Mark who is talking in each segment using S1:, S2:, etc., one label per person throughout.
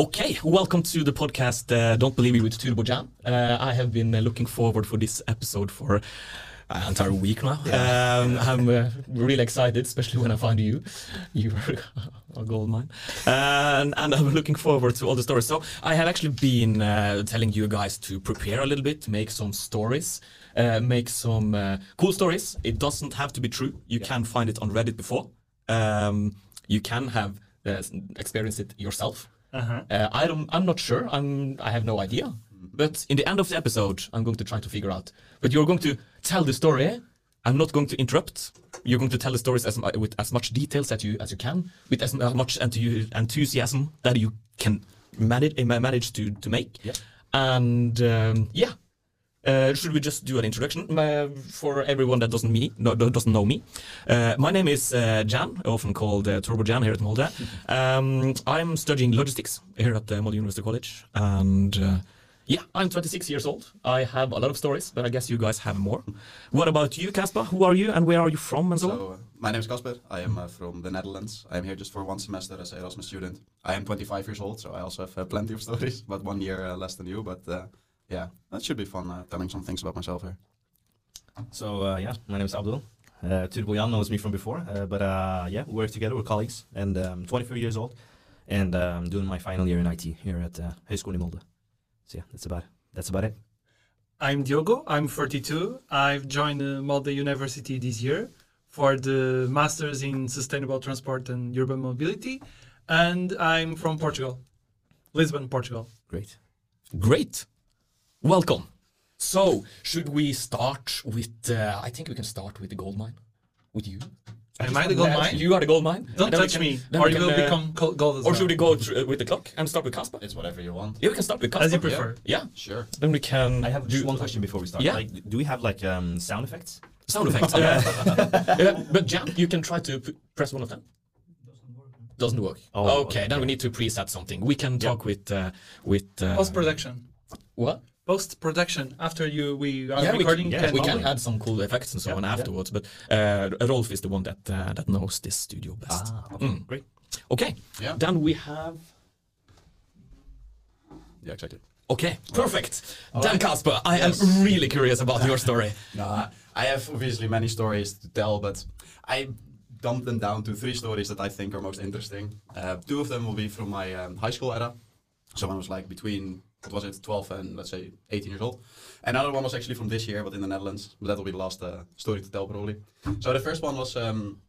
S1: Okay, welcome to the podcast uh, Don't Believe Me with Turbo Jan. Uh, I have been uh, looking forward for this episode for an entire week now. Um, I'm uh, really excited, especially when I find you. You are a gold mine. and, and I'm looking forward to all the stories. So I have actually been uh, telling you guys to prepare a little bit, make some stories, uh, make some uh, cool stories. It doesn't have to be true. You can find it on Reddit before. Um, you can have uh, experienced it yourself.
S2: Uh-huh.
S1: Uh, I don't. I'm not sure. I'm. I have no idea. But in the end of the episode, I'm going to try to figure out. But you're going to tell the story. I'm not going to interrupt. You're going to tell the stories as, with as much details as you as you can, with as much enthusiasm that you can manage manage to to make.
S3: Yep.
S1: And um, yeah. Uh, should we just do an introduction uh, for everyone that doesn't me no, doesn't know me? Uh, my name is uh, Jan, often called uh, Turbo Jan here at Molde. Um, I'm studying logistics here at uh, Molde University College, and uh, yeah, I'm 26 years old. I have a lot of stories, but I guess you guys have more. What about you, Casper? Who are you, and where are you from, and so.
S3: So, uh, my name is Casper. I am uh, from the Netherlands. I am here just for one semester as an Erasmus student. I am 25 years old, so I also have uh, plenty of stories, but one year uh, less than you. But uh, yeah, that should be fun uh, telling some things about myself here.
S4: So uh, yeah, my name is Abdul. Uh, Turbo Jan knows me from before, uh, but uh, yeah, we work together. We're colleagues, and um, 24 years old, and um, doing my final year in IT here at uh, Høgskolen i Molde. So yeah, that's about that's about it.
S2: I'm Diogo. I'm 42. I've joined uh, Molde University this year for the Masters in Sustainable Transport and Urban Mobility, and I'm from Portugal, Lisbon, Portugal.
S4: Great.
S1: Great. Welcome. So, should we start with? Uh, I think we can start with the gold mine. With you.
S2: Am I the gold mine?
S1: You are the gold mine.
S2: Don't
S1: And then we
S2: touch
S1: can-
S2: me,
S1: then
S2: or
S1: we
S2: you
S1: can,
S2: will
S1: uh,
S2: become gold as
S1: Or
S2: well.
S1: should we go thr- uh, with the clock and start with Casper?
S3: It's whatever you want.
S1: Yeah, we can start with Casper.
S2: As you prefer.
S1: Yeah.
S3: Sure.
S1: Then we can.
S4: I have
S1: do
S4: just one question before we start.
S1: Yeah.
S4: Like, do we have like um, sound effects?
S1: Sound effects. Yeah, but Jan, you can try to p- press one of them. Doesn't work.
S4: Oh,
S1: okay,
S4: okay.
S1: then we need to preset something. We can talk with uh, with uh,
S2: Post production.
S1: what?
S2: Post production. After you, we are
S1: Yeah, we
S2: recording.
S1: can,
S4: yeah,
S1: we can add some cool effects and so
S4: Yeah,
S1: on
S4: yeah.
S1: afterwards. But uh, Rolf is the one that uh, that knows this studio best.
S4: Ah, okay,
S1: Mm.
S4: great.
S1: Okay,
S3: Yeah.
S1: then we have.
S3: Yeah, exactly.
S1: Okay, perfect.
S3: All
S1: then
S3: right.
S1: Casper, I
S3: Yes.
S1: am really curious about your story.
S3: No, I- I have obviously many stories to tell, but I dumped them down to three stories that I think are most interesting. Uh, two of them will be from my um, high school era. So I was like between, what was it, 12 and let's say 18 years old. Another one was actually from this year, but in the Netherlands. But that will be the last uh, story to tell probably. So the first one was, um,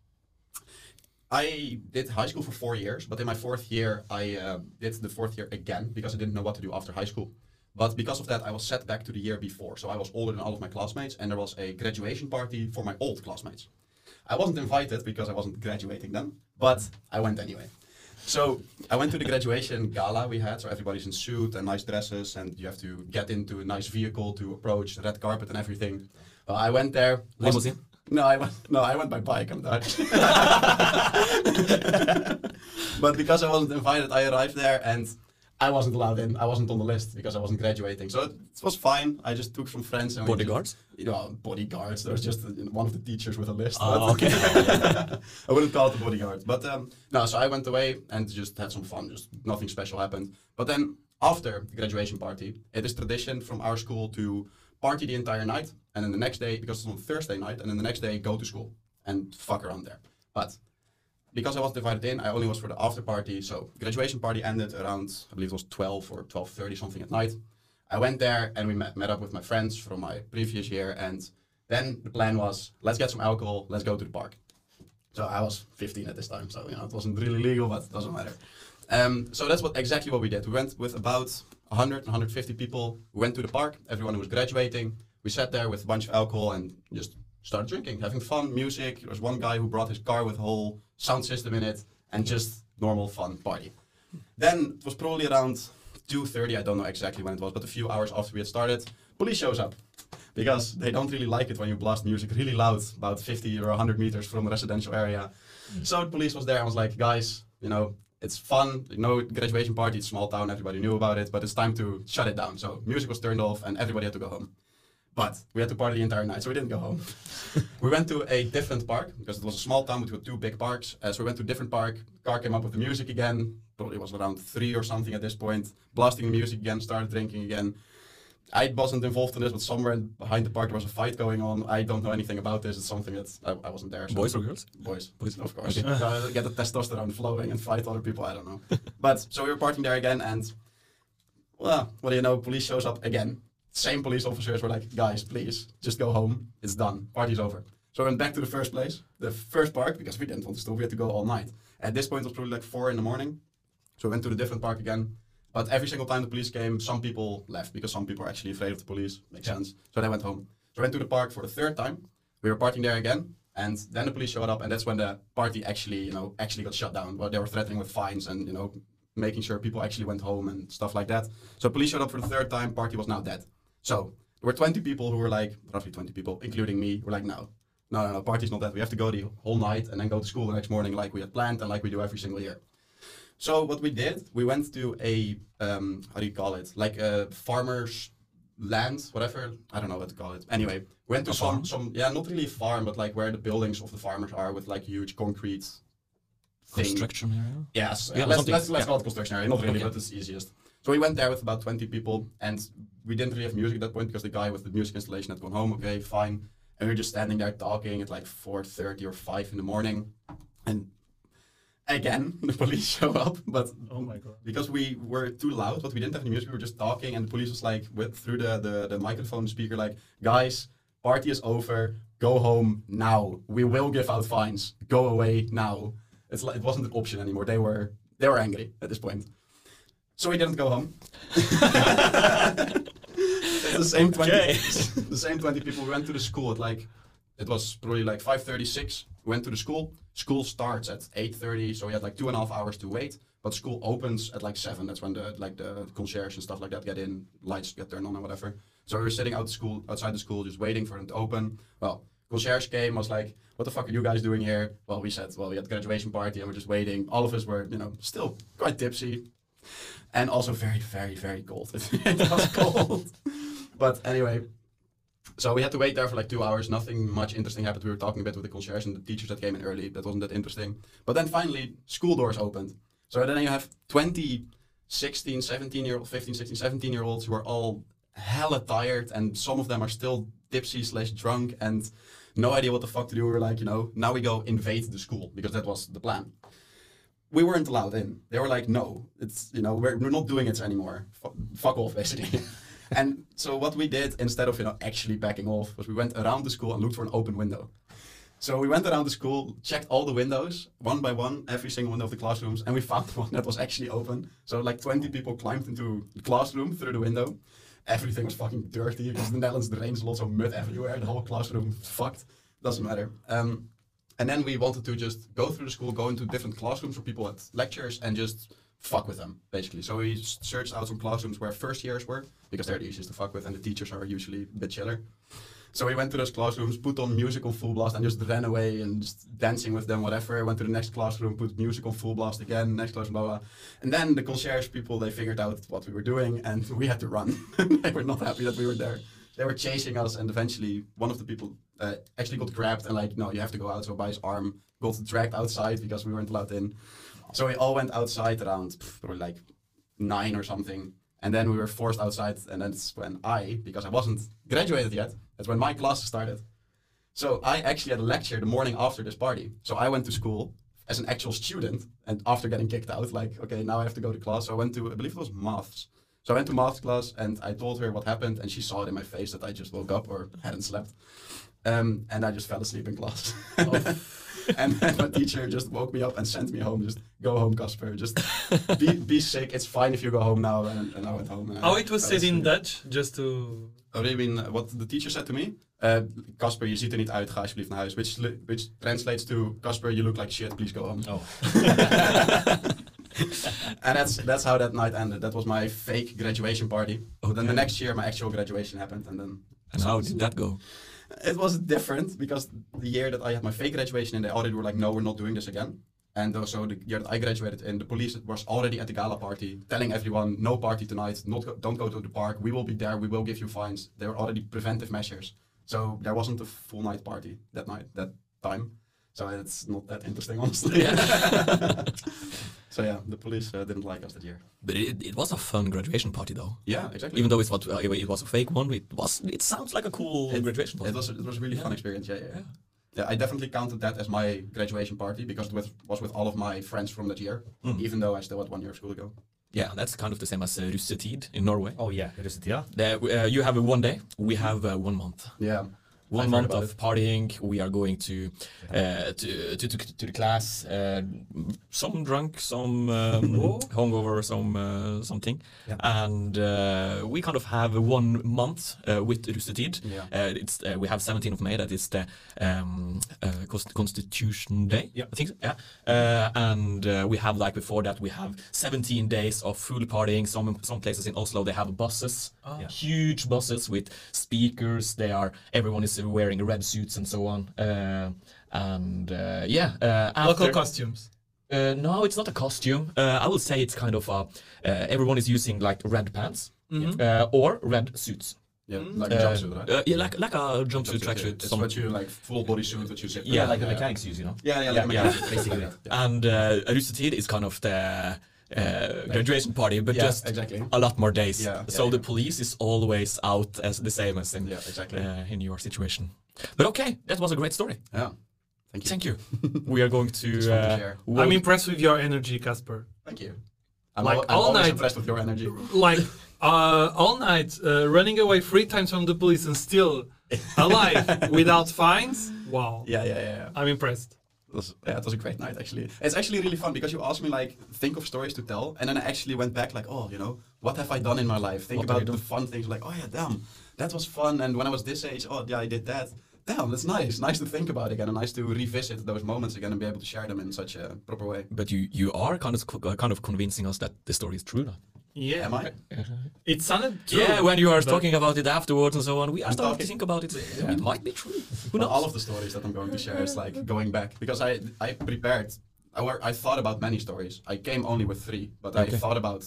S3: I did high school for four years, but in my fourth year, I uh, did the fourth year again because I didn't know what to do after high school. But because of that, I was set back to the year before. So I was older than all of my classmates, and there was a graduation party for my old classmates. I wasn't invited because I wasn't graduating then, but I went anyway. So I went to the graduation gala we had. So everybody's in suit and nice dresses, and you have to get into a nice vehicle to approach the red carpet and everything. Well, I went there.
S1: Limousine?
S3: No, I went. No, I went by bike. I'm Dutch. but because I wasn't invited, I arrived there and I wasn't allowed in. I wasn't on the list because I wasn't graduating. So it, it was fine. I just took some friends and we just-
S1: Bodyguards?
S3: you know, bodyguards. There was just one of the teachers with a list.
S1: Oh, okay.
S3: I wouldn't call it a bodyguard. But um, no, so I went away and just had some fun. Just nothing special happened. But then after the graduation party, it is tradition from our school to party the entire night. And then the next day, because it's on Thursday night, and then the next day go to school and fuck around there. But because I was divided in, I only was for the after party. So graduation party ended around, I believe it was 12 or 12.30 something at night. I went there and we met, met up with my friends from my previous year. And then the plan was, let's get some alcohol, let's go to the park. So I was 15 at this time, so you know it wasn't really legal, but it doesn't matter. Um, so that's what exactly what we did. We went with about 100, 150 people. We went to the park. Everyone who was graduating. We sat there with a bunch of alcohol and just started drinking, having fun, music. There was one guy who brought his car with a whole sound system in it, and just normal fun party. Then it was probably around 2:30. I don't know exactly when it was, but a few hours after we had started, police shows up because they don't really like it when you blast music really loud, about 50 or 100 meters from a residential area. So the police was there and was like, guys, you know, it's fun. You know, graduation party, it's small town, everybody knew about it, but it's time to shut it down. So music was turned off and everybody had to go home. But we had to party the entire night, so we didn't go home. we went to a different park because it was a small town with two big parks. Uh, so we went to a different park. Car came up with the music again. probably was around three or something at this point, blasting the music again, started drinking again. I wasn't involved in this, but somewhere behind the park there was a fight going on. I don't know anything about this. It's something that I, I wasn't there. so-
S1: Boys or girls?
S3: Boys,
S1: Boys.
S3: of course.
S1: Okay.
S3: Uh, get the testosterone flowing and fight other people. I don't know. but so we were partying there again, and well, what do you know? Police shows up again. Same police officers were like, "Guys, please, just go home. It's done. Party's over." So we went back to the first place, the first park, because we didn't want to stop. We had to go all night. At this point, it was probably like four in the morning. So we went to the different park again. But every single time the police came, some people left because some people are actually afraid of the police. Makes
S1: Yeah.
S3: sense. So they went home. So we went to the park for the third time. We were partying there again, and then the police showed up, and that's when the party actually, you know, actually got shut down. Well, they were threatening with fines and you know, making sure people actually went home and stuff like that. So police showed up for the third time. Party was now dead. So there were 20 people who were like, roughly 20 people, including me, were like, no, no, no, no, party's not that. We have to go the whole night and then go to school the next morning like we had planned and like we do every single year. So what we did, we went to a um, how do you call it? Like a farmer's land, whatever. I don't know what to call it. Anyway, went to
S1: A
S3: some
S1: farm?
S3: some yeah, not really farm, but like where the buildings of the farmers are with like huge concrete thing.
S1: Construction area?
S3: Yes,
S1: Yeah,
S3: let's, let's, let's
S1: Yeah.
S3: call it construction area. Not really,
S1: Okay.
S3: but it's easiest. So we went there with about 20 people, and we didn't really have music at that point because the guy with the music installation had gone home. Okay, fine. And we were just standing there talking at like 4:30 or 5 in the morning, and again the police show up, but
S2: Oh my god.
S3: because we were too loud, but we didn't have any music. We were just talking, and the police was like, with through the the, the microphone speaker, like, guys, party is over. Go home now. We will give out fines. Go away now. It's like it wasn't an option anymore. They were they were angry at this point. So we didn't go home. The same twenty.
S1: Okay.
S3: the same twenty people. Went to the school at like it was probably like five thirty six. We went to the school. School starts at eight thirty, so we had like two and a half hours to wait. But school opens at like seven. That's when the like the concierge and stuff like that get in, lights get turned on and whatever. So we were sitting out the school outside the school, just waiting for them to open. Well, concierge came, was like, "What the fuck are you guys doing here?" Well, we said, "Well, we had graduation party and we're just waiting." All of us were, you know, still quite tipsy, and also very, very, very cold. it was cold. But anyway, so we had to wait there for like two hours. Nothing much interesting happened. We were talking a bit with the concierge and the teachers that came in early. That wasn't that interesting. But then finally, school doors opened. So then you have 20, 16, 17 year old, 15, 16, 17 year olds who are all hella tired, and some of them are still tipsy slash drunk and no idea what the fuck to do. We were like, you know, now we go invade the school because that was the plan. We weren't allowed in. They were like, no, it's you know, we're, we're not doing it anymore. F- fuck off, basically. and so what we did instead of you know actually backing off was we went around the school and looked for an open window. So we went around the school, checked all the windows one by one, every single window of the classrooms, and we found one that was actually open. So like 20 people climbed into the classroom through the window. Everything was fucking dirty because the Netherlands rains lots of mud everywhere. The whole classroom fucked. Doesn't matter. Um, and then we wanted to just go through the school, go into different classrooms for people at lectures, and just fuck with them, basically. So we searched out some classrooms where first years were, because they're the easiest to fuck with, and the teachers are usually a bit chiller. So we went to those classrooms, put on music on full blast, and just ran away and just dancing with them, whatever. Went to the next classroom, put music on full blast again, next classroom, blah, blah. And then the concierge people, they figured out what we were doing, and we had to run. they were not happy that we were there. They were chasing us, and eventually one of the people uh, actually got grabbed and like, no, you have to go out. So by his arm, got dragged outside because we weren't allowed in. So we all went outside around pff, probably like nine or something. And then we were forced outside, and that's when I, because I wasn't graduated yet, that's when my classes started. So I actually had a lecture the morning after this party. So I went to school as an actual student, and after getting kicked out, like, okay, now I have to go to class. So I went to, I believe it was maths. So I went to math class, and I told her what happened, and she saw it in my face that I just woke up or hadn't slept. Um, and I just fell asleep in class. and then my teacher just woke me up and sent me home. Just go home, Casper. Just be, be sick. It's fine if you go home now. And, and I went home. And I
S2: How it was
S3: fell
S2: said in. Dutch, just to.
S3: Oh, you mean uh, what the teacher said to me? Uh, Casper, je ziet er niet uit. Ga alsjeblieft naar huis. Which, which translates to Casper, you look like shit. Please go home.
S4: Oh.
S3: and that's that's how that night ended. That was my fake graduation party. Then the next year, my actual graduation happened, and then
S1: And how did that go?
S3: It was different because the year that I had my fake graduation and they already were like, no, we're not doing this again. And uh, also the year that I graduated in, the police was already at the gala party, telling everyone, no party tonight, not go, don't go to the park, we will be there, we will give you fines. There were already preventive measures. So there wasn't a full night party that night, that time. So it's not that interesting, honestly.
S1: Yeah.
S3: so yeah, the police uh, didn't like us that year.
S1: But it, it was a fun graduation party, though.
S3: Yeah, exactly.
S1: Even though it's what uh, it was a fake one, it was. It sounds like a cool
S3: It-
S1: graduation party.
S3: It was it was a really
S1: Yeah.
S3: fun experience. Yeah, yeah, yeah.
S1: Yeah.
S3: Yeah, I definitely counted that as my graduation party because it was, was with all of my friends from that year,
S1: Mm.
S3: even though I still had one year of school to go.
S1: Yeah, that's kind of the same as uh, Russetid in Norway.
S4: Oh yeah, it is yeah.
S1: There, uh, you have a one day. We have uh, one month.
S3: Yeah.
S1: One month of partying. We are going to uh, to, to, to to the class. Uh, some drunk, some um, hungover, some uh, something,
S4: Yeah.
S1: and uh, we kind of have one month uh, with Russetid.
S3: Yeah.
S1: Uh, it's uh, we have 17th of May. That is the um, uh, Constitution Day.
S4: Yeah.
S1: I think so. Yeah. Uh, and uh, we have like before that we have 17 days of full partying. Some some places in Oslo they have buses,
S2: Oh.
S4: Yeah.
S1: huge buses with speakers. They are everyone is wearing red suits and so on. Uh, and uh, yeah, uh,
S2: Local costumes.
S1: uh, no, it's not a costume. Uh, I would say it's kind of a. Uh, everyone is using like red pants
S2: Mhm.
S1: uh, or red suits.
S3: Yeah,
S2: Mm.
S3: like a jumpsuit, right?
S1: uh, yeah, like like a jumpsuit,
S3: yeah.
S1: tracksuit.
S3: It's
S1: some-
S3: what you like full body suit that you zip.
S1: Yeah,
S4: like the mechanics use, you know.
S3: Yeah, yeah,
S1: Yeah,
S3: like
S1: yeah,
S3: mechanics,
S4: basically.
S3: yeah.
S1: And uh, Russetid is kind of the uh, graduation party, but
S3: Yeah,
S1: just
S3: exactly.
S1: a lot more days.
S3: Yeah,
S1: so
S3: yeah,
S1: the police is always out as the same as in
S3: Yeah, exactly.
S1: uh, in your situation. But okay, that was a great story.
S3: Yeah. Thank you.
S1: Thank you. we are going to.
S3: It's fun to
S1: Uh,
S3: share.
S1: walk-
S2: I'm impressed with your energy, Casper.
S3: Thank you. I'm,
S2: Like
S3: al- I'm
S2: all night-
S3: impressed with your energy.
S2: Like uh, all night, uh, running away three times from the police and still alive without fines. Wow,
S3: Yeah, yeah, yeah. yeah.
S2: I'm impressed.
S3: Was, yeah, it was a great night actually. It's actually really fun because you asked me like think of stories to tell, and then I actually went back like, oh, you know, what have I done in my life? Think
S1: What
S3: about the fun things. Like, oh yeah, damn, that was fun. And when I was this age, oh yeah, I did that. Damn, that's nice. Nice to think about again, and nice to revisit those moments again and be able to share them in such a proper way.
S1: But you you are kind of uh, kind of convincing us that the story is true now.
S2: Yeah,
S3: Am I?
S2: it sounded true.
S1: Yeah, when you are talking about it afterwards and so on, we are
S3: I'm
S1: starting to think about it.
S3: Yeah.
S1: It might be true. Who
S3: But
S1: knows?
S3: all of the stories that I'm going to share is like going back because I I prepared. I wor- I thought about many stories. I came only with three, but I thought about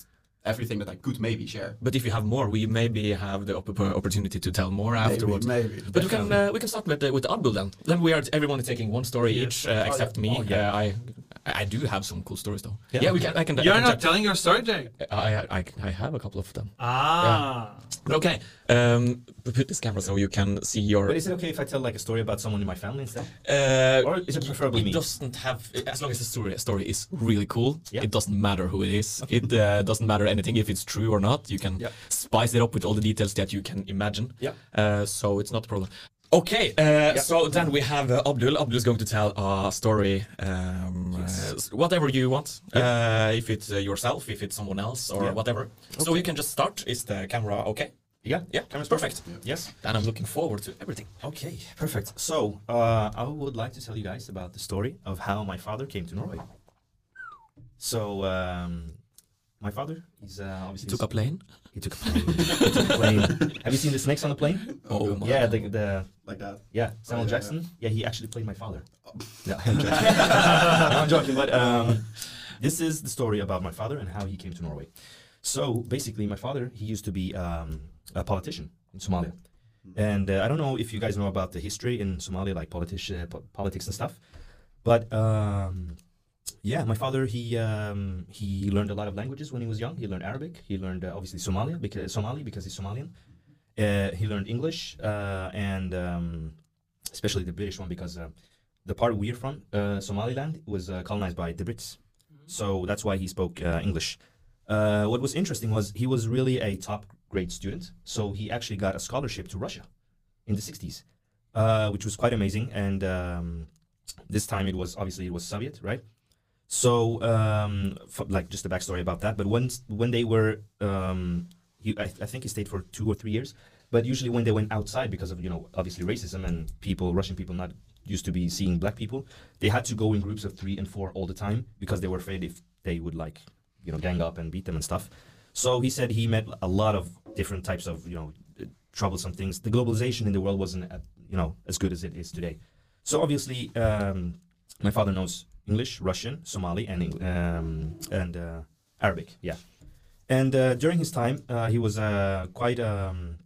S3: everything that I could maybe share.
S1: But if you have more, we maybe have the op- opportunity to tell more afterwards.
S3: Maybe. maybe.
S1: But we can uh, we can start with uh, with Abdul then. Then we are everyone is taking one story
S2: Yes.
S1: each, uh, except me.
S4: Oh, yeah.
S1: Uh, I I do have some cool stories though. Yeah,
S4: Yeah.
S1: we can. I can. I
S2: You're
S1: can
S2: not
S1: check-
S2: telling your story, Jay.
S1: I, I I have a couple of them.
S2: Ah,
S1: But okay, um, put this camera so you can see your.
S4: But is it okay if I tell like a story about someone in my family instead?
S1: Uh,
S4: Or is it preferably
S1: it
S4: me?
S1: doesn't have as long as the story story is really cool.
S4: Yeah.
S1: It doesn't matter who it is. It uh, doesn't matter anything if it's true or not. You can
S4: Yeah.
S1: spice it up with all the details that you can imagine.
S4: Yeah.
S1: Uh, so it's not a problem. Okay, uh, so then we have uh, Abdul. Abdul is going to tell a story, um,
S4: Yes.
S1: uh, whatever you want. Uh, if it's uh, yourself, if it's someone else, or
S4: Yeah.
S1: whatever. So you can just start. Is the camera okay?
S4: Yeah.
S1: Yeah,
S4: Camera's
S1: perfect.
S4: Yes.
S1: and I'm looking forward to everything.
S4: Okay, perfect. So, uh, I would like to tell you guys about the story of how my father came to Norway. So, um, my father, he's uh, obviously
S1: Took a plane.
S4: he took a plane. he took a plane. Have you seen the snakes on the plane?
S1: Oh
S3: God.
S1: my.
S4: Yeah, the, the
S3: like that.
S4: yeah Samuel
S3: yeah,
S4: Jackson. Yeah. he actually played my father. No, I'm joking. No, I'm joking, but um, this is the story about my father and how he came to Norway. So basically, my father he used to be um, a politician in Somalia, and uh, I don't know if you guys know about the history in Somalia, like politician, po- politics and stuff. But um, yeah, my father he um, he learned a lot of languages when he was young. He learned Arabic. He learned uh, obviously Somalia because Somali because he's Somalian. Uh, he learned English uh, and um, especially the British one because uh, the part we're from, uh, Somaliland, was colonized by the Brits. So that's why he spoke English. What was interesting was he was really a top grade student. So he actually got a scholarship to Russia in the 60s, uh, which was quite amazing. And um, this time it was obviously it was Soviet, right? So um, f- like just a backstory about that. But once when they were, um, he, I, I think he stayed for two or three years. But usually when they went outside because of you know obviously racism and people Russian people not used to be seeing black people, they had to go in groups of three and four all the time because they were afraid if they would like you know gang up and beat them and stuff. So he said he met a lot of different types of you know troublesome things. The globalization in the world wasn't uh, you know as good as it is today. So obviously, um, my father knows English, Russian, Somali, and um, and uh, Arabic. Yeah. And uh, during his time, uh, he was uh, quite um,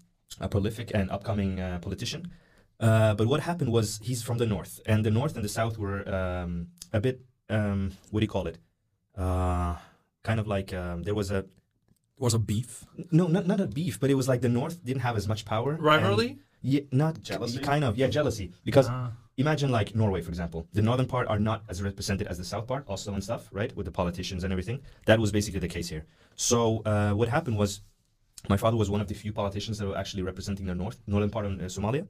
S4: a prolific and upcoming uh, politician. But what happened was he's from the north, and the north and the south were um, a bit um, what do you call it? Kind of like um, there was a
S1: was a beef.
S4: no, not not a beef, but it was like the north didn't have as much power. and-
S2: Rivalry?
S4: yeah, not
S3: Jealousy?
S4: Kind of, yeah, jealousy. Because
S2: Ah.
S4: imagine like Norway, for example. The northern part are not as represented as the south part, also and stuff, right? With the politicians and everything. That was basically the case here. So uh, what happened was, my father was one of the few politicians that were actually representing the north, northern part of uh, Somalia,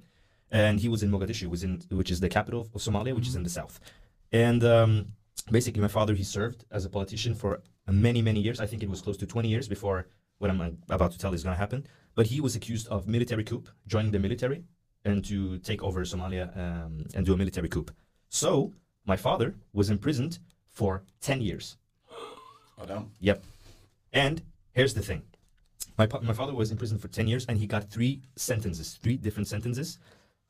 S4: and he was in Mogadishu, was in which is the capital of Somalia, which is in the south. And um, basically, my father he served as a politician for many many years. I think it was close to 20 years before what I'm about to tell is going to happen. But he was accused of military coup, joining the military, and to take over Somalia um, and do a military coup. So my father was imprisoned for 10 years.
S3: Oh damn.
S4: Yep. And here's the thing. My, pa- my father was in prison for 10 years and he got three sentences, three different sentences.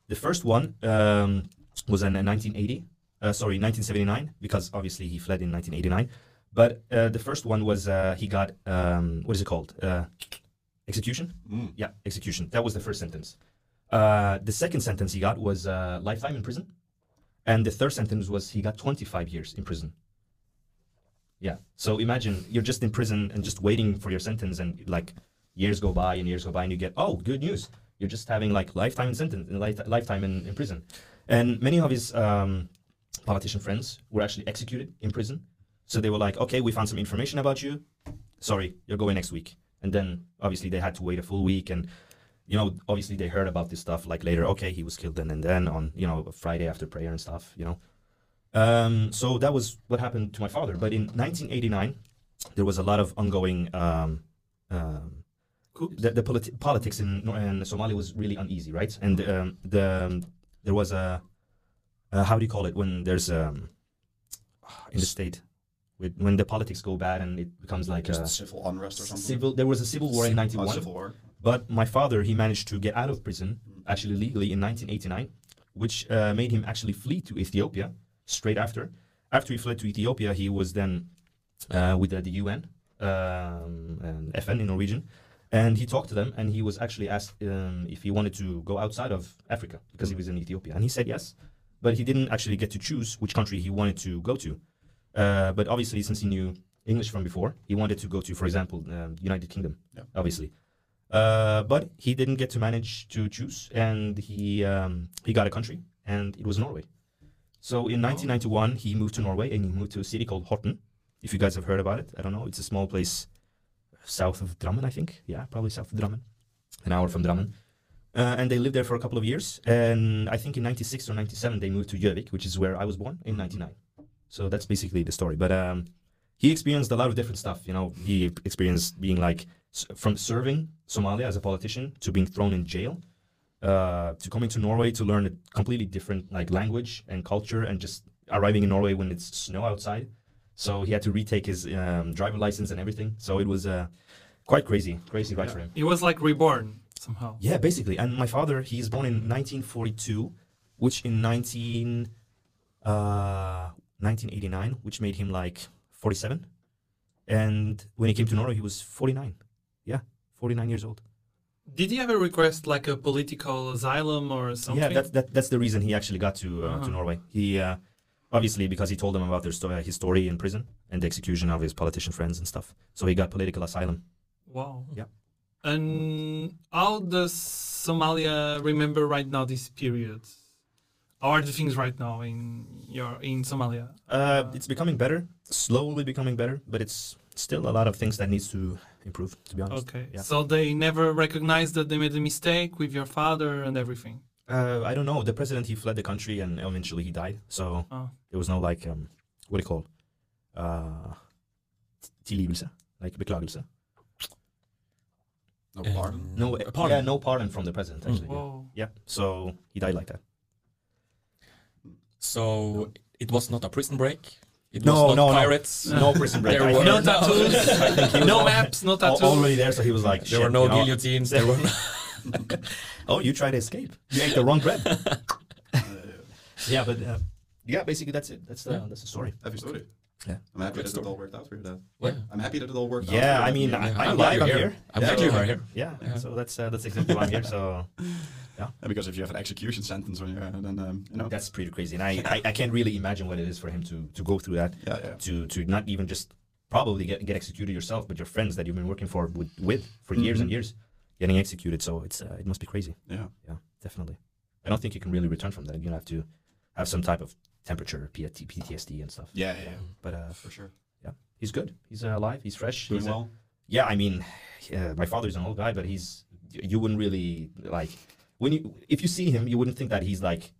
S4: The first one um, was in uh, 1980, uh, sorry, 1979, because obviously he fled in 1989. But uh, the first one was uh, he got, um, what is it called? Uh, execution?
S3: Mm.
S4: Yeah, execution. That was the first sentence. Uh, the second sentence he got was uh, lifetime in prison. And the third sentence was he got 25 years in prison. Yeah. So imagine you're just in prison and just waiting for your sentence, and like years go by and years go by, and you get oh, good news. You're just having like lifetime sentence, life, lifetime in, in prison. And many of his um, politician friends were actually executed in prison. So they were like, okay, we found some information about you. Sorry, you're going next week. And then obviously they had to wait a full week, and you know, obviously they heard about this stuff like later. Okay, he was killed then and then on you know Friday after prayer and stuff. You know. Um, so that was what happened to my father. But in 1989, there was a lot of ongoing. Um, um, the, the politi- politics in, in Somalia was really uneasy, right? And um, the um, there was a uh, how do you call it when there's um, in the state with, when the politics go bad and it becomes like
S3: Just
S4: a
S3: civil unrest or something.
S4: civil. There was a civil war in
S3: Oh,
S4: '91.
S3: civil war.
S4: But my father, he managed to get out of prison, actually legally in 1989, which uh, made him actually flee to Ethiopia straight after. After he fled to Ethiopia, he was then uh, with uh, the UN um, and FN in Norwegian, and he talked to them, and he was actually asked um, if he wanted to go outside of Africa because he was in Ethiopia, and he said yes, but he didn't actually get to choose which country he wanted to go to. Uh, but obviously, since he knew English from before, he wanted to go to, for example, um, United Kingdom,
S3: Yeah.
S4: obviously. Uh, but he didn't get to manage to choose, and he um, he got a country, and it was Norway. So in 1991, he moved to Norway, and he moved to a city called Horten. If you guys have heard about it, I don't know. It's a small place south of Drammen, I think. Yeah, probably south of Drammen, an hour from Drammen. Uh, and they lived there for a couple of years. And I think in 96 or 97, they moved to Gjøvik, which is where I was born in 99. So that's basically the story. But um, he experienced a lot of different stuff. You know, he experienced being like from serving Somalia as a politician to being thrown in jail, uh, to coming to Norway to learn a completely different like language and culture, and just arriving in Norway when it's snow outside. So he had to retake his um, driver license and everything. So it was uh, quite crazy, crazy ride
S3: Yeah.
S4: for him.
S2: He was like reborn somehow.
S4: Yeah, basically. And my father, he's born in 1942, which in 19, uh, 1989, which made him like 47. And when he came to Norway, he was 49. Yeah, 49 years old.
S2: Did he ever request like a political asylum or something?
S4: Yeah, that's that, that's the reason he actually got to uh, to
S2: Uh-huh.
S4: Norway. He uh, obviously because he told them about their story, his story in prison and the execution of his politician friends and stuff. So he got political asylum.
S2: Wow.
S4: Yeah.
S2: And how does Somalia remember right now this period? How are the things right now in your in Somalia?
S4: Uh, it's becoming better, slowly becoming better, but it's still a lot of things that needs to improve. To be honest.
S2: Okay.
S4: Yeah.
S2: So they never recognized that they made a mistake with your father and everything.
S4: Uh, I don't know. The president he fled the country and eventually he died. So
S2: Oh.
S4: there was no like um, what do you call? Uh, tilgivelse, like beklagelse.
S3: No
S1: Um,
S3: pardon.
S4: No,
S1: A
S4: uh,
S1: pardon.
S4: yeah, no pardon from the president. Actually, yeah. Yeah. So he died like that.
S1: So it was not a prison break. It
S4: No,
S1: was not
S4: no, no.
S1: pirates.
S4: No prison break.
S1: There were
S2: No tattoos.
S4: I think he was
S2: No maps, no tattoos.
S4: Already there, so he was like,
S1: There were no
S4: you know,
S1: guillotines. There were no.
S4: Oh, you tried to escape. You ate the wrong bread. Yeah, but uh, yeah, basically that's it. That's the
S1: Yeah.
S4: that's the story.
S3: Happy story.
S4: Yeah.
S3: I'm happy
S1: Good
S3: that
S1: story.
S3: it all worked out for you. Dad.
S1: Yeah.
S3: I'm happy that it all worked out.
S4: Yeah,
S3: for
S4: I mean,
S3: Yeah.
S4: I,
S1: I'm
S4: I'm
S1: glad
S4: glad
S1: you're here.
S4: here.
S1: I'm glad you are here.
S4: Yeah,
S3: Yeah.
S4: so that's uh, that's exactly why I'm here. So
S2: And
S4: Yeah.
S3: because if you have an execution sentence on your, uh, then um, you know.
S4: That's pretty crazy, and I, I, I can't really imagine what it is for him to to go through that.
S3: Yeah, yeah.
S4: To to not even just probably get get executed yourself, but your friends that you've been working for with, with for years and
S3: Mhm.
S4: years getting executed. So it's uh, it must be crazy.
S3: Yeah.
S4: Yeah, definitely. I don't think you can really return from that. You're have to have some type of temperature, PTSD, and stuff.
S3: Yeah, yeah, yeah.
S4: But uh,
S3: For sure.
S4: Yeah, he's good. He's uh, alive. He's fresh.
S3: Doing
S4: he's,
S3: well.
S4: yeah, I mean, yeah, my father's an old guy, but he's you wouldn't really like when you if you see him, you wouldn't think that he's like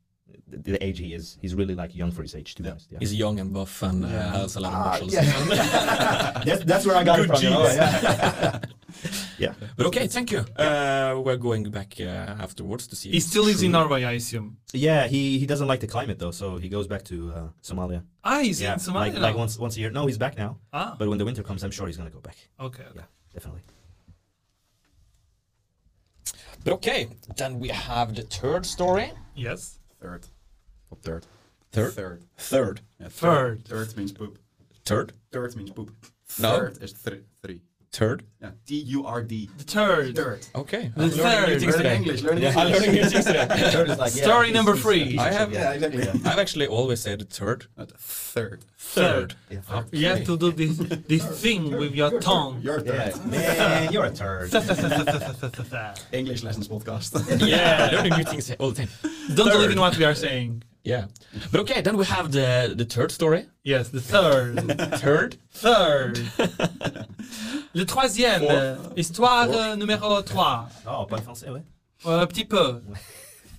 S4: the, the age he is. He's really like young for his age, to be
S3: Yeah.
S4: honest. Yeah.
S1: He's young and buff and uh,
S3: Yeah.
S1: has a lot of
S4: Ah,
S1: muscles.
S4: yeah. that's, that's where I got
S1: Good
S4: it from. you know,
S1: genes.
S4: yeah. yeah.
S1: But okay, thank you. Uh, we're going back uh, afterwards to see.
S2: He
S1: it's
S2: still lives in. Norway, I assume.
S4: Yeah, he, he doesn't like the climate though, so he goes back to uh, Somalia.
S2: Ah, he's
S4: yeah,
S2: in Somalia
S4: like,
S2: now.
S4: like once once a year. No, he's back now.
S2: ah,
S4: But when the winter comes, I'm sure he's gonna go back.
S2: okay. okay.
S4: Yeah, definitely.
S1: But okay, then we have the third story.
S2: Yes.
S3: Third. What third?
S1: Third?
S3: Third.
S1: Third.
S3: Yeah,
S2: Third.
S3: Third means poop.
S1: Third.
S3: Third means poop.
S1: No.
S3: Third is three. Three.
S1: Third.
S3: Yeah. T U R D.
S2: The third.
S3: Third.
S1: Okay.
S2: The
S1: I'm learning
S2: third.
S1: things
S3: Learning. English. Learning
S1: Yeah, I'm
S3: English.
S1: learning new things today.
S4: Third is like, yeah,
S2: Story number three.
S1: I have-
S3: Yeah, exactly.
S1: I've actually always said third.
S3: Not third.
S2: Third.
S4: Yeah.
S1: Okay.
S2: You have to do this this thing with your tongue.
S3: Your third.
S4: Yeah, man, you're a turd.
S3: English lessons podcast.
S1: Yeah, learning new things all the time.
S2: Don't believe in what we are saying.
S1: Yeah. But okay, then we have the the third story.
S2: Yes, the third.
S1: Third.
S2: Third. Le troisième.
S3: Four.
S2: euh, Histoire euh, numéro 3.
S4: Oh, pas français, ouais.
S2: Euh, un petit peu.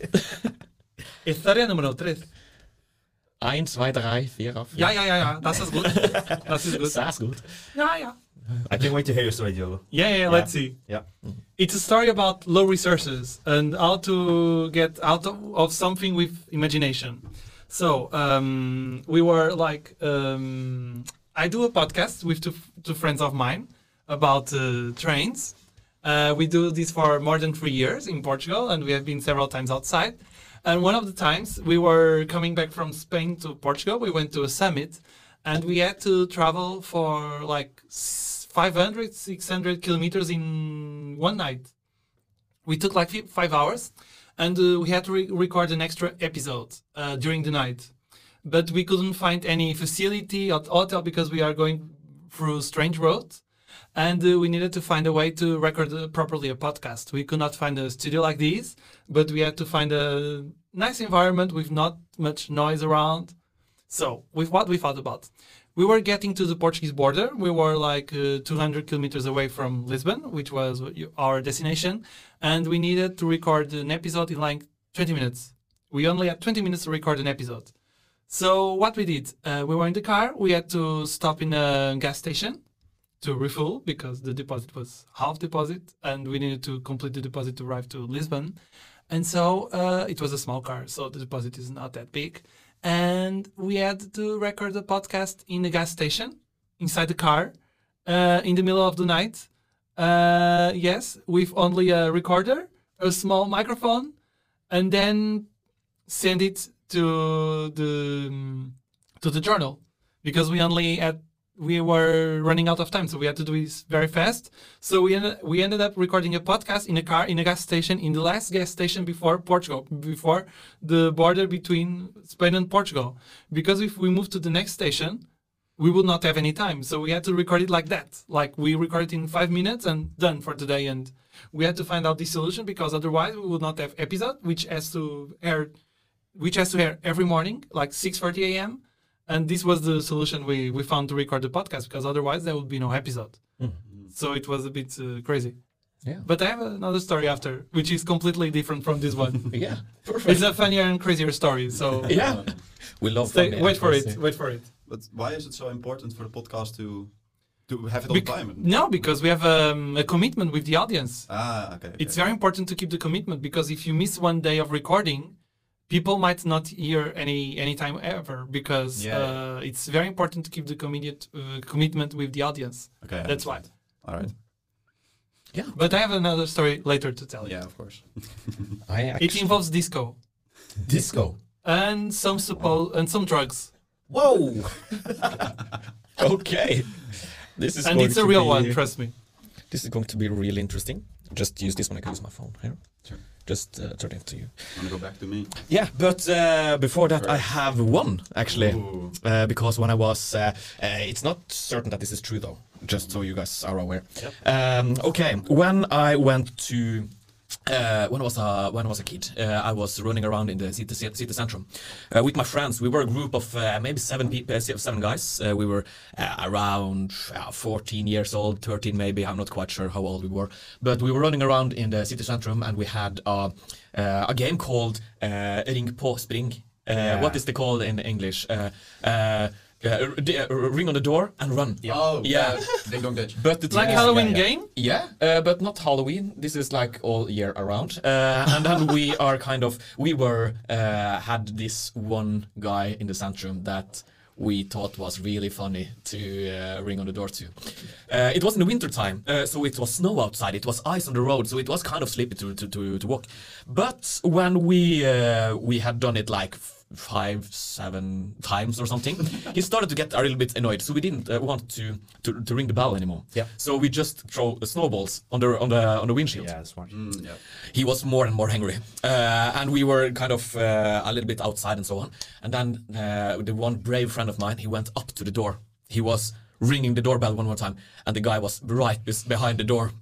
S2: Historia numéro 3.
S1: Eins, zwei, drei, vier, fünf.
S2: Ja, ja, ja, ja. Das ist gut. Das ist gut.
S1: Das ist gut.
S2: Ja, ja.
S4: I can't wait to hear your story, Diogo.
S2: Yeah, yeah, let's see.
S4: Yeah.
S2: It's a story about low resources and how to get out of, of something with imagination. So um, we were like, um, I do a podcast with two, two friends of mine about uh, trains. Uh, we do this for more than three years in Portugal, and we have been several times outside. And one of the times we were coming back from Spain to Portugal, we went to a summit, and we had to travel for like 500, 600 kilometers in one night. We took like five hours, and uh, we had to re- record an extra episode uh, during the night. But we couldn't find any facility at hotel because we are going through strange roads, and uh, we needed to find a way to record uh, properly a podcast. We could not find a studio like this, but we had to find a nice environment with not much noise around. So, with what we thought about, we were getting to the Portuguese border. We were like uh, 200 kilometers away from Lisbon, which was our destination, and we needed to record an episode in like 20 minutes. We only had 20 minutes to record an episode. So what we did, uh, we were in the car. We had to stop in a gas station to refuel because the deposit was half deposit, and we needed to complete the deposit to arrive to Lisbon. And so uh, it was a small car, so the deposit is not that big. And we had to record the podcast in a gas station inside the car uh, in the middle of the night. Uh, yes, with only a recorder, a small microphone, and then send it to the to the journal because we only had we were running out of time, so we had to do this very fast. So we ended, we ended up recording a podcast in a car in a gas station in the last gas station before Portugal, before the border between Spain and Portugal. Because if we moved to the next station, we would not have any time. So we had to record it like that. Like we recorded in five minutes and done for today. And we had to find out the solution because otherwise we would not have episode, which has to air, which has to air every morning, like 6:30 a.m. And this was the solution we, we found to record the podcast because otherwise there would be no episode. So it was a bit uh, crazy.
S1: Yeah.
S2: But I have another story after, which is completely different from this one.
S1: Yeah. Perfect.
S2: it's a funnier and crazier story. So
S1: yeah. We love
S2: stay,
S1: funny
S2: wait for it. Wait for it.
S3: But why is it so important for the podcast to to have it on
S2: Bec-
S3: the time?
S2: no, because we have um, a commitment with the audience.
S3: Ah, okay.
S2: It's very important to keep the commitment because if you miss one day of recording, people might not hear any any time ever because
S3: Yeah.
S2: uh, it's very important to keep the commitment uh, commitment with the audience.
S3: Okay,
S2: That's why.
S3: All right.
S2: Yeah, But I have another story later to tell you.
S3: Yeah, of course.
S1: I
S2: It involves disco
S1: disco.
S2: and some suppo- and some drugs,
S4: Whoa!
S1: Okay. This is
S2: and
S1: going
S2: it's a
S1: to
S2: real
S1: be-
S2: one. Trust me.
S1: This is going to be really interesting. Just use this one. I can use my phone here. Just uh, turning to you.
S3: Wanna go back to me?
S1: Yeah, but uh, before that, I have one actually, uh, because when I was, uh, uh, it's not certain that this is true though. Just so you guys are aware. Um, okay, when I went to. Uh, when I was a when I was a kid, uh, I was running around in the city city centrum uh, with my friends. We were a group of uh, maybe seven people, uh, seven guys. Uh, we were uh, around uh, 14 years old, 13 maybe. I'm not quite sure how old we were, but we were running around in the city centrum, and we had uh, uh, a game called uh, Ring på spring. Uh,
S4: Yeah.
S1: What is it called in English? Uh, uh, d- ring on the door and run.
S3: Oh,
S1: Yeah.
S3: yeah. Ding dong ditch.
S1: But the
S2: Like
S1: is-
S2: Halloween
S1: yeah, yeah.
S2: game?
S1: Yeah, uh, but not Halloween. This is like all year around. Uh, and then we are kind of we were uh, had this one guy in the centrum that we thought was really funny to uh, ring on the door to. Uh, it was in the winter time, uh, so it was snow outside. It was ice on the road, so it was kind of sleepy to to, to, to walk. But when we uh, we had done it like f- five, seven times or something, he started to get a little bit annoyed. So we didn't uh, want to, to to ring the bell anymore.
S4: Yeah.
S1: So we just throw the snowballs on the on the on the windshield.
S4: Yeah, smart.
S3: Mm, yeah.
S1: He was more and more angry, uh, and we were kind of uh, a little bit outside and so on. And then uh, the one brave friend of mine, he went up to the door. He was ringing the doorbell one more time, and the guy was right behind the door.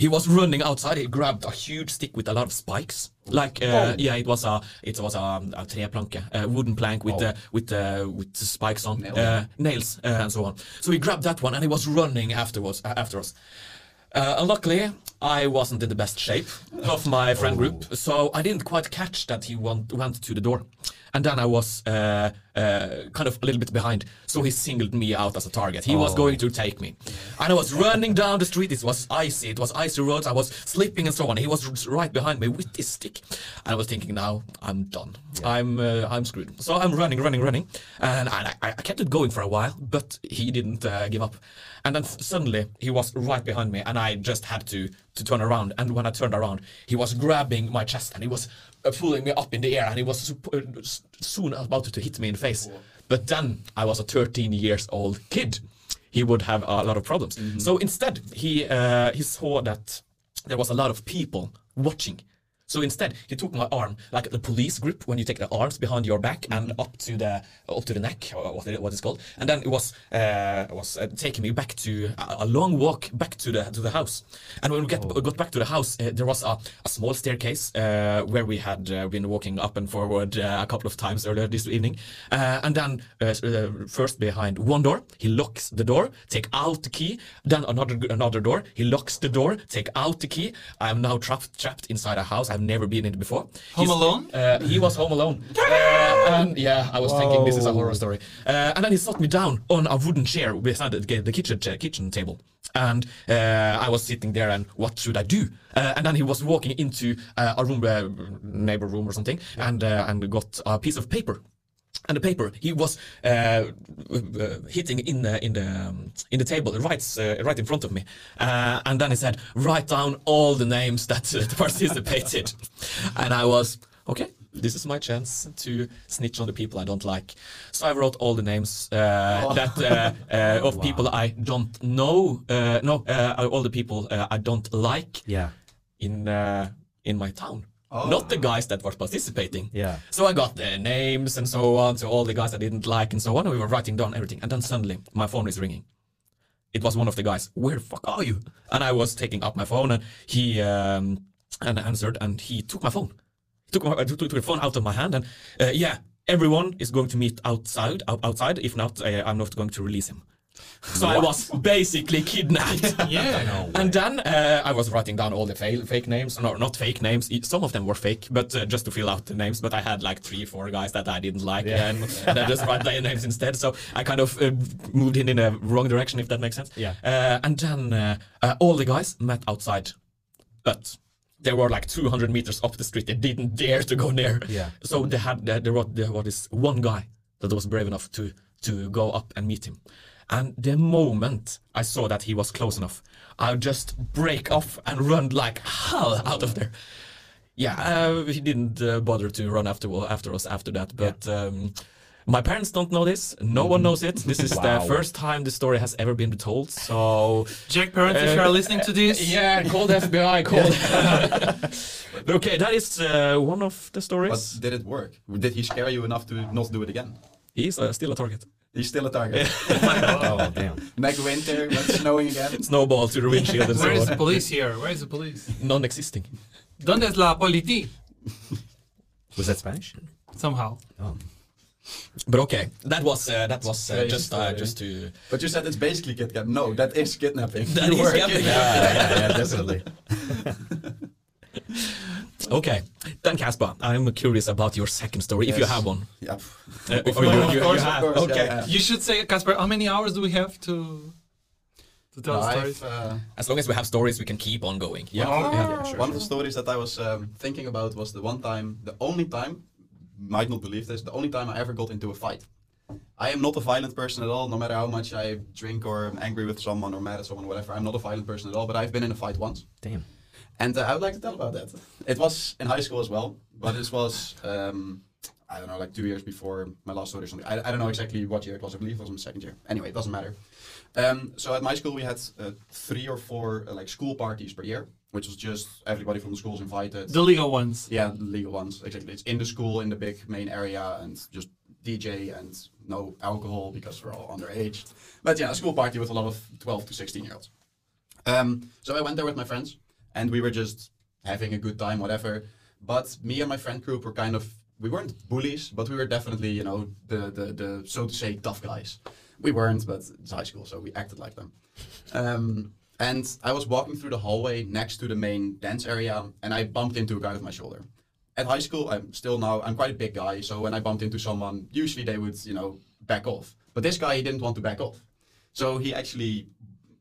S1: He was running outside. He grabbed a huge stick with a lot of spikes. Like uh, yeah, it was a it was a, a treplanke, a wooden plank with uh, with uh, with the spikes on
S3: Nails.
S1: uh, nails uh, and so on. So he grabbed that one and he was running afterwards uh, after us. Uh, and luckily, I wasn't in the best shape of my friend group, so I didn't quite catch that he went, went to the door. And then I was uh, uh, kind of a little bit behind, so he singled me out as a target. He was going to take me. And I was running down the street, it was icy, it was icy roads, I was slipping and so on. He was right behind me with his stick. And I was thinking, now I'm done. I'm uh, I'm screwed. So I'm running, running, running. And I, I I kept it going for a while, but he didn't uh, give up. And then suddenly he was right behind me, and I just had to to turn around. And when I turned around, he was grabbing my chest and he was uh, pulling me up in the air, and he was uh, soon about to hit me in the face. But then I was a 13 years old kid. He would have a lot of problems. So instead, he uh, he saw that there was a lot of people watching. So instead, he took my arm like the police grip when you take the arms behind your back and up to the up to the neck, or what it, what it's called. And then it was uh, was uh, taking me back to a, a long walk back to the to the house. And when we get, got back to the house, uh, there was a, a small staircase uh, where we had uh, been walking up and forward uh, a couple of times earlier this evening. Uh, and then uh, uh, first behind one door, he locks the door, take out the key. Then another another door, he locks the door, take out the key. I am now trapped trapped inside a house I've never been in it before.
S2: Home
S1: He's-
S2: Alone?
S1: Uh, he was home alone. Uh, and yeah, I was thinking this is a horror story. Uh, and then he sat me down on a wooden chair beside the, the kitchen chair, kitchen table. And uh, I was sitting there, and what should I do? Uh, and then he was walking into uh, a room, uh, neighbor room or something, and uh, and got a piece of paper and the paper he was uh, uh, hitting in the in the um, in the table right uh, right in front of me. Uh, and then he said write down all the names that uh, participated. And I was okay this is my chance to snitch on the people I don't like. So I wrote all the names uh, that uh, uh, of people I don't know uh, no uh, all the people uh, I don't like
S4: Yeah.
S1: in uh, in my town not the guys that were participating
S4: Yeah.
S1: so I got their names and so on So all the guys I didn't like and so on. We were writing down everything. And then suddenly my phone is ringing. It was one of the guys. Where the fuck are you? And I was taking up my phone and he um, and answered and he took my phone. He took, my, uh, took, took the phone out of my hand and uh, yeah, everyone is going to meet outside. Outside. If not, uh, I'm not going to release him. So I was basically kidnapped.
S2: Yeah.
S1: And then uh, I was writing down all the fa- fake names. No, not fake names. Some of them were fake, but uh, just to fill out the names. But I had like three, four guys that I didn't like, and, and I just write their names instead. So I kind of uh, moved in in a wrong direction, if that makes sense.
S4: Yeah.
S1: Uh, and then uh, uh, all the guys met outside, but they were like 200 meters up the street. They didn't dare to go near.
S4: Yeah.
S1: So they had there, there, was, there was this one guy that was brave enough to to go up and meet him. And the moment I saw that he was close enough, I would just break off and run like hell out of there. Yeah, uh, he didn't uh, bother to run after after us after that. But um, my parents don't know this. No one knows it. This is
S4: Wow.
S1: the first time the story has ever been told. So
S2: Jack parents, if you are listening to this,
S1: yeah, call the FBI. Call. But okay, that is uh, one of the stories.
S3: But did it work? Did he scare you enough to not do it again?
S1: He's uh, still a target.
S3: He's still a target.
S4: oh, damn.
S3: Next winter, when it's snowing again.
S1: Snowball to the windshield and so
S2: Where is the police here? Where is the police?
S1: Non-existing.
S2: ¿Dónde es la policía?
S4: Was that Spanish?
S2: Somehow.
S4: Oh.
S1: But okay, that was uh, that was uh, just uh, just to
S3: But you said it's basically kidnapping. No, that is kidnapping.
S1: That
S3: You
S1: is
S3: were
S1: kidnapping.
S3: kidnapped.
S4: yeah, yeah, definitely.
S1: okay. Then Casper, I'm curious about your second story, if you have one.
S3: Yeah.
S1: Uh,
S3: Of
S1: or you-
S3: course,
S1: you-
S3: of course,
S1: you
S3: of course,
S1: okay.
S3: yeah, yeah.
S2: You should say, Casper, how many hours do we have to to tell
S3: No,
S2: stories?
S3: uh,
S1: As long as we have stories, we can keep on going.
S3: Yeah,
S2: Oh.
S3: yeah, sure. One of the stories that I was um, thinking about was the one time, the only time, might not believe this, the only time I ever got into a fight. I am not a violent person at all, no matter how much I drink or am angry with someone or mad at someone, or whatever. I'm not a violent person at all, but I've been in a fight once.
S4: Damn.
S3: And uh, I would like to tell about that. It was in high school as well, but this was, um, I don't know, like two years before my last story or something. I, I don't know exactly what year it was. I believe it was my second year. Anyway, it doesn't matter. Um, so at my school, we had uh, three or four uh, like school parties per year, which was just everybody from the schools invited.
S2: The legal ones.
S3: yeah, the legal ones, exactly. It's in the school, in the big main area, and just DJ and no alcohol because we're all underage. But yeah, a school party with a lot of 12 to 16 year olds. Um, so I went there with my friends, and we were just having a good time, whatever. But me and my friend group were kind of we weren't bullies, but we were definitely you know the the the so to say tough guys. We weren't, but it's high school, so we acted like them. Um, and I was walking through the hallway next to the main dance area, and I bumped into a guy with my shoulder. At high school, I'm still now I'm quite a big guy, so when I bumped into someone, usually they would you know back off. But this guy he didn't want to back off, so he actually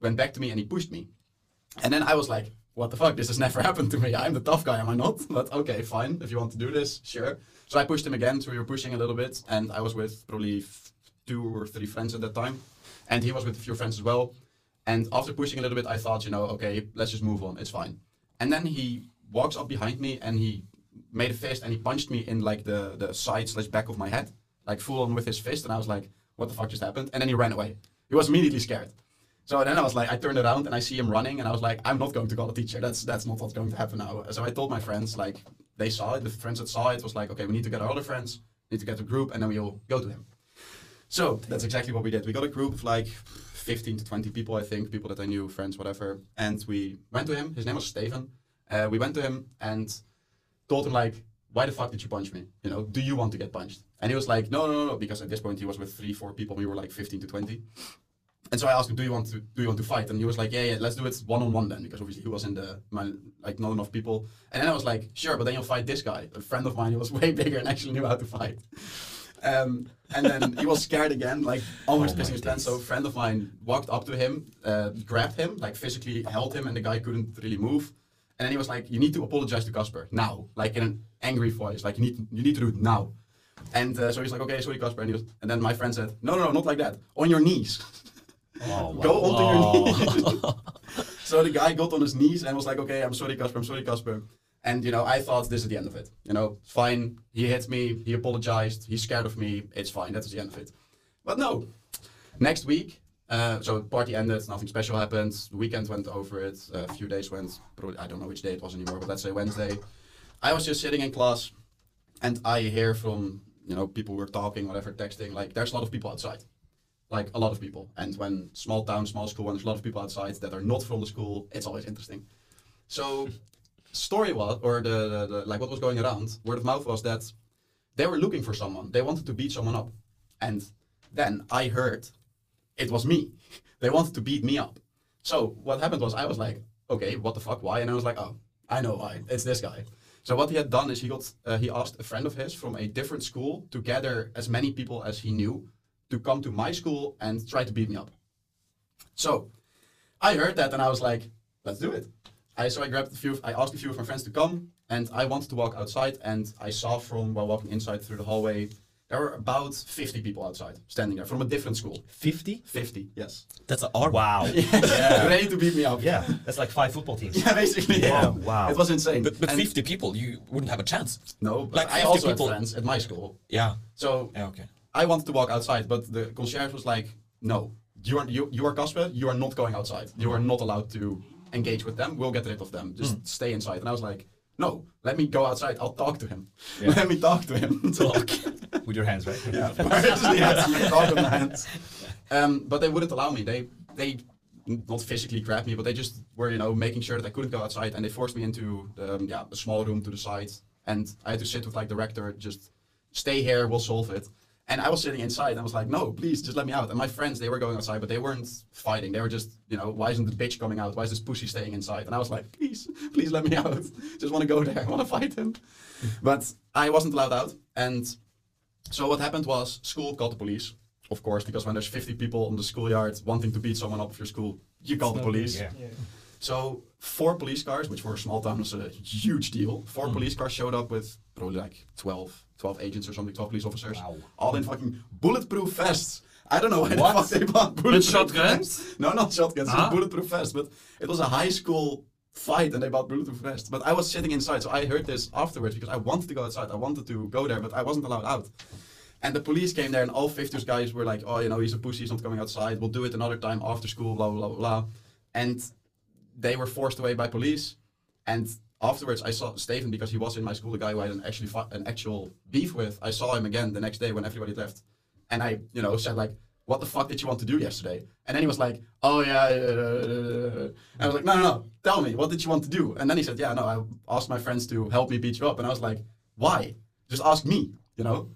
S3: went back to me and he pushed me. And then I was like, what the fuck? This has never happened to me. I'm the tough guy, am I not? But okay, fine. If you want to do this, sure. So I pushed him again. So we were pushing a little bit. And I was with probably two or three friends at that time. And he was with a few friends as well. And after pushing a little bit, I thought, you know, okay, let's just move on. It's fine. And then he walks up behind me and he made a fist and he punched me in like the, the side slash back of my head, like full on with his fist. And I was like, what the fuck just happened? And then he ran away. He was immediately scared. So then I was like, I turned around and I see him running, and I was like, I'm not going to call a teacher. That's that's not what's going to happen now. So I told my friends, like, they saw it. The friends that saw it was like, okay, we need to get our other friends, need to get a group, and then we'll go to him. So that's exactly what we did. We got a group of like 15 to 20 people, I think, people that I knew, friends, whatever. And we went to him. His name was Steven. Uh, we went to him and told him like, why the fuck did you punch me? You know, do you want to get punched? And he was like, no, no, no, no, because at this point he was with three, four people. We were like 15 to 20. And so I asked him, "Do you want to do you want to fight?" And he was like, "Yeah, yeah, let's do it one on one then," because obviously he was in the my, like not enough people. And then I was like, "Sure, but then you'll fight this guy, a friend of mine who was way bigger and actually knew how to fight." Um, and then he was scared again, like almost
S4: Oh
S3: pissing his pants. So a friend of mine walked up to him, uh, grabbed him, like physically held him, and the guy couldn't really move. And then he was like, "You need to apologize to Casper now," like in an angry voice, like you need you need to do it now. And uh, so he's like, "Okay, sorry, Casper." And, he was, and then my friend said, "No, no, no, not like that. On your knees."
S4: Oh, wow.
S3: Go onto your knees. so the guy got on his knees and was like, okay, I'm sorry, Casper, I'm sorry, Casper. And, you know, I thought this is the end of it. You know, fine. He hit me. He apologized. He's scared of me. It's fine. That's the end of it. But no. Next week, uh, so party ended. Nothing special happened. The weekend went over it. a few days went. Probably, I don't know which day it was anymore, but let's say Wednesday. I was just sitting in class and I hear from, you know, people were talking, whatever, texting, like, there's a lot of people outside like a lot of people. And when small town, small school, when there's a lot of people outside that are not from the school, it's always interesting. So, story was, or the, the, the like what was going around, word of mouth was that they were looking for someone. They wanted to beat someone up, and then I heard it was me. they wanted to beat me up. So what happened was I was like, okay, what the fuck, why? And I was like, oh, I know why. It's this guy. So what he had done is he got uh, he asked a friend of his from a different school to gather as many people as he knew to come to my school and try to beat me up. So I heard that and I was like, let's do it. I so I grabbed a few. I asked a few of my friends to come, and I wanted to walk outside. And I saw from while walking inside through the hallway, there were about 50 people outside standing there from a different school.
S4: 50?
S3: 50, yes.
S1: That's an arm.
S4: Wow.
S3: Ready to beat me up.
S4: Yeah, that's like five football teams.
S3: Yeah, basically.
S4: Yeah, wow.
S3: It was insane.
S1: But, but
S3: And-
S1: 50 people, you wouldn't have a chance.
S3: No, but
S1: like
S3: I also
S1: people-
S3: had friends at my school.
S1: Yeah.
S3: So
S1: Yeah, okay.
S3: I wanted to walk outside, but the concierge was like, "No, you are you, you are Casper. You are not going outside. You are not allowed to engage with them. We'll get rid of them. Just stay inside." And I was like, no, let me go outside. I'll talk to him.
S4: Yeah.
S3: Let me talk to him.
S1: Talk.
S4: With your hands, right?
S3: yeah, of course. yes, talk with my hands. Um, but they wouldn't allow me. They they not physically grabbed me, but they just were you know making sure that I couldn't go outside, and they forced me into the, um, yeah a small room to the side, and I had to sit with like the rector, just stay here, we'll solve it. And I was sitting inside, and I was like, no, please, just let me out. And my friends, they were going outside, but they weren't fighting. They were just, you know, why isn't the bitch coming out? Why is this pussy staying inside? And I was like, please, please let me out. just want to go there. I want to fight him. but I wasn't allowed out. And so what happened was school called the police, of course, because when there's 50 people on the schoolyard wanting to beat someone up of your school, you call the police.
S4: Yeah.
S3: So four police cars, which for a small town was a huge deal. Four
S4: Hmm.
S3: police cars showed up with probably like 12, 12 agents or something, 12 police officers,
S4: Wow.
S3: all in fucking bulletproof vests. I don't know why
S4: What?
S3: the fuck they bought bulletproof
S2: shotguns?
S3: vests. No, not shotguns, just bulletproof vests. But it was a high school fight and they bought bulletproof vests. But I was sitting inside, so I heard this afterwards because I wanted to go outside. I wanted to go there, but I wasn't allowed out. And the police came there, and all 50 guys were like, "Oh, you know, he's a pussy. He's not coming outside. We'll do it another time after school." Blah blah blah blah. And they were forced away by police. And afterwards, I saw Steven because he was in my school, the guy who I had an actually an actual beef with. I saw him again the next day when everybody left, and I, you know, said like, "What the fuck did you want to do yesterday?" And then he was like, "Oh yeah." Uh, uh, uh, uh," and I was like, "No, no, no. Tell me, what did you want to do?" And then he said, "Yeah, no. I asked my friends to help me beat you up." And I was like, "Why? Just ask me. You know."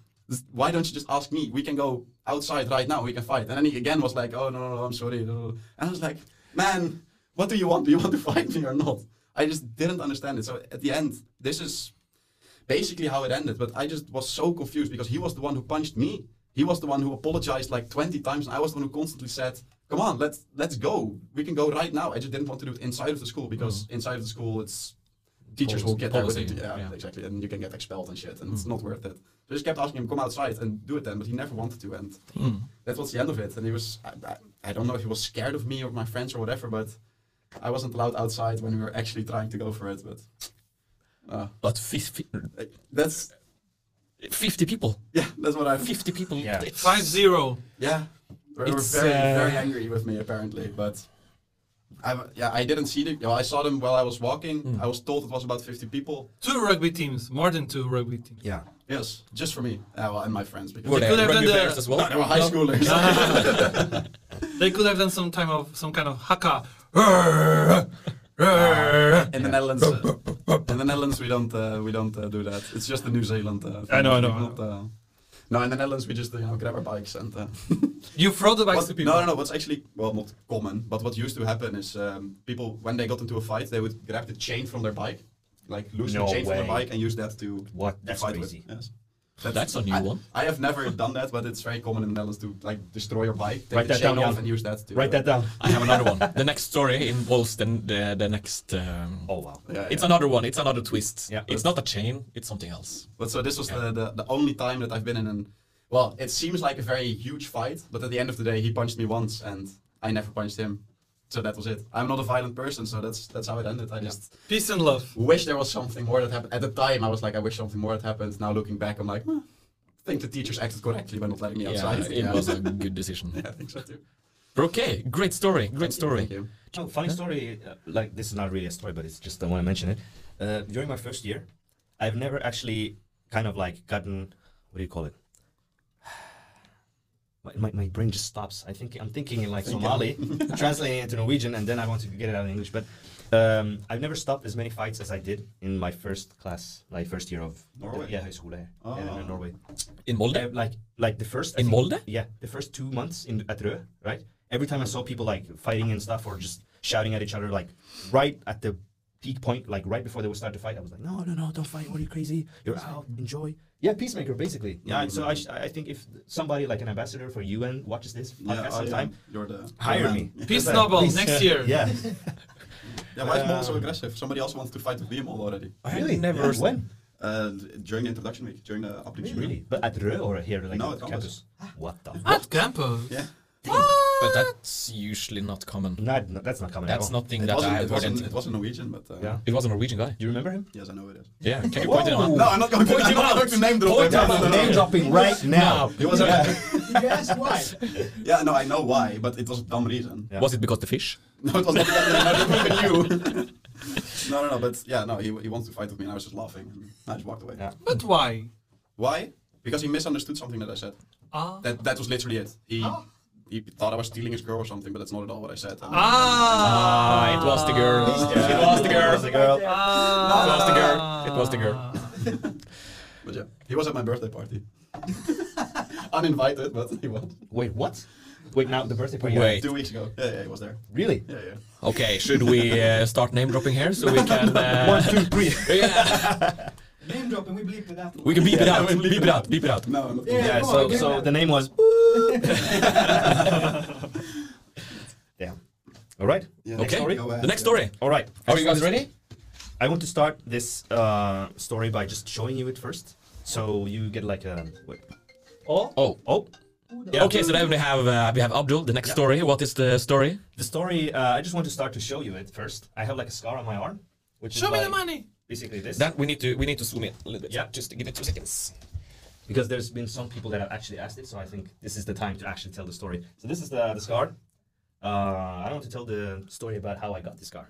S3: Why don't you just ask me? We can go outside right now. We can fight. And then he again was like, "Oh no, no, no I'm sorry." And I was like, "Man, what do you want? Do you want to fight me or not?" I just didn't understand it. So at the end, this is basically how it ended. But I just was so confused because he was the one who punched me. He was the one who apologized like 20 times, and I was the one who constantly said, "Come on, let's let's go. We can go right now." I just didn't want to do it inside of the school because mm. inside of the school, it's teachers will get
S1: policy,
S3: it. Yeah,
S1: yeah.
S3: exactly, and you can get expelled and shit, and it's mm. not worth it. So I just kept asking him, "Come outside and do it then," but he never wanted to, and mm. that was the end of it. And he was, I, I, I don't know if he was scared of me or my friends or whatever, but I wasn't allowed outside when we were actually trying to go for it. But uh,
S1: But 50,
S3: that's
S1: 50 people.
S3: yeah, that's what I
S1: 50 people.
S4: Yeah.
S1: it's-
S2: Five zero.
S3: Yeah, they were
S1: It's,
S3: very
S1: uh,
S3: very angry with me apparently, but. I, yeah, I didn't see the. You know, I saw them while I was walking.
S1: Hmm.
S3: I was told it was about 50 people.
S2: Two rugby teams, more than two rugby teams.
S4: Yeah.
S3: Yes, just for me. Uh, well, and my friends. Because
S1: Were
S2: They
S1: there
S2: could have
S1: rugby
S2: done the-
S1: as well?
S3: No, they were high
S1: No?
S3: schoolers.
S2: They could have done some time of some kind of haka.
S3: in the Netherlands, uh, in the Netherlands we don't uh, we don't uh, do that. It's just the New Zealand. Uh,
S2: I know, I know,
S3: thing,
S2: I
S3: not, uh, no, in the Netherlands we just you know grab our bikes and. Uh,
S2: You throw the bikes
S3: what-
S2: to people.
S3: no, no, no. What's actually well not common, but what used to happen is um, people when they got into a fight they would grab the chain from their bike, like loosen
S4: No
S3: the chain from
S4: way.
S3: their bike and use that to
S4: What?
S3: to
S4: That's
S3: fight
S4: crazy.
S3: with. Yes.
S1: That's a new
S3: I,
S1: one.
S3: I have never done that, but it's very common in the Netherlands to like destroy your bike, take
S4: Write
S3: the
S4: that
S3: chain
S4: down,
S3: off,
S4: Jan.
S3: and use that to.
S4: Write
S3: uh,
S4: that down.
S1: I have another one. The next story involves the the, the next. Um,
S4: Oh wow.
S3: Yeah,
S1: It's
S3: yeah.
S1: another one. It's another twist.
S4: Yeah.
S1: It's not a chain. It's something else.
S3: But so this was the, the the only time that I've been in an well, it seems like a very huge fight, but at the end of the day, he punched me once, and I never punched him. So that was it. I'm not a violent person, so that's that's how it ended. I just
S2: Peace and love.
S3: wish there was something more that happened. At the time, I was like, I wish something more had happened. Now looking back, I'm like, "Huh, I think the teachers acted correctly by not letting me
S1: Yeah,
S3: outside.
S1: it was a good decision.
S3: yeah, I think so too.
S1: Okay, great story. Great
S3: Thank you,
S1: story.
S3: Thank you.
S4: Oh, funny story. Uh, like this is not really a story, but it's just I want to mention it. Uh, during my first year, I've never actually kind of like gotten what do you call it? My, my, my brain just stops. I think I'm thinking in like Somali, translating it to Norwegian, and then I want to get it out in English. But um, I've never stopped as many fights as I did in my first class, like first year of
S3: Norway?
S4: Yeah, high school there,
S3: Oh.
S4: yeah, in Norway.
S1: In
S4: Uh,
S1: Molde?
S4: like like the first I
S1: In
S4: think-
S1: Molde?
S4: Yeah, the first two months in at Rø, right? Every time I saw people like fighting and stuff or just shouting at each other, like right at the peak point, like right before they would start to fight, I was like, no, no, no, don't fight. What are you crazy? You're out. Enjoy. Yeah, peacemaker, basically. Yeah. So I, sh- I think if somebody like an ambassador for UN watches this
S3: Yeah,
S4: podcast
S3: oh, yeah,
S4: sometime,
S3: You're the
S4: hire
S3: the
S4: me.
S2: Peace
S4: Yeah.
S2: Nobel
S4: Please.
S2: next year.
S4: Yeah.
S3: Yeah, why is Molde so
S4: Um,
S3: aggressive? Somebody else wants to fight with Liam already.
S1: I
S4: really?
S1: never.
S4: Yeah, when?
S3: Uh, during the introduction week, during the uplifting week.
S4: Really? But at Rø or here, like
S3: No,
S4: at
S3: at
S4: campus? What the?
S2: At campus.
S3: Yeah.
S1: But that's usually not common.
S4: Not, no, that's not coming.
S1: That's
S4: at all.
S1: nothing
S3: It
S1: that I
S3: wasn't,
S1: have
S3: it,
S1: heard.
S3: wasn't, it wasn't Norwegian, but uh,
S4: Yeah.
S1: It was a Norwegian guy.
S4: Do you remember him?
S3: yes, I know it is.
S1: Yeah, can you point it out?
S3: No, I'm not going to,
S1: Point
S3: I'm
S1: him out.
S3: going to name drop
S1: Point
S3: him.
S1: him out.
S3: no, no,
S4: Name dropping right now.
S3: He was
S5: Yes, why?
S3: yeah, no, I know why, but it was a dumb reason.
S1: Was it because the fish?
S3: No, it was not because I never no, no, no. But yeah, no. He, he wants to fight with me, and I was just laughing, and I just walked away.
S4: Yeah.
S2: But why?
S3: Why? Because he misunderstood something that I said.
S2: Ah.
S3: That that was literally it. He he thought I was stealing his girl or something, but that's not at all what I said. And-
S1: Ah, it was the girl.
S3: Yeah.
S1: It was the girl.
S4: It was the girl.
S2: Ah.
S1: It was the girl. It was the girl.
S3: But yeah, he was at my birthday party. Uninvited, but he was.
S4: Wait, what? Wait, now the birthday party.
S1: Wait.
S3: Two weeks ago. Yeah, yeah, he was there.
S4: Really?
S3: Yeah, yeah.
S1: Okay, should we uh, start name dropping here so we can? Uh,
S4: One, two, three.
S1: Yeah,
S5: Name dropping, we bleep it out.
S1: we can beep it
S3: Yeah,
S1: out.
S3: we
S1: Beep
S3: it
S1: it out. Beep it out.
S3: No, I'm.
S5: Yeah.
S4: Yeah,
S5: come
S4: so
S5: on,
S4: so the name was. Damn. All right.
S3: Yeah.
S4: Next
S1: Okay.
S4: story.
S3: Ahead.
S1: The next story.
S4: All right.
S1: Are you guys ready?
S4: I want to start this uh, story by just showing you it first, so you get like a. Wait.
S2: Oh.
S1: Oh.
S4: Oh,
S1: Yeah. Okay, so then we have uh, we have Abdul. The next
S4: Yeah.
S1: story. What is the story?
S4: the story. Uh, I just want to start to show you it first. I have like a scar on my arm, which
S2: Show
S4: is
S2: me
S4: like
S2: the money.
S4: Basically this.
S1: That we need to we need to zoom in a little bit.
S4: Yeah.
S1: Just give it two seconds.
S4: because there's been some people that have actually asked it, so I think this is the time to actually tell the story. So this is the the scar. Uh, I want to tell the story about how I got this scar.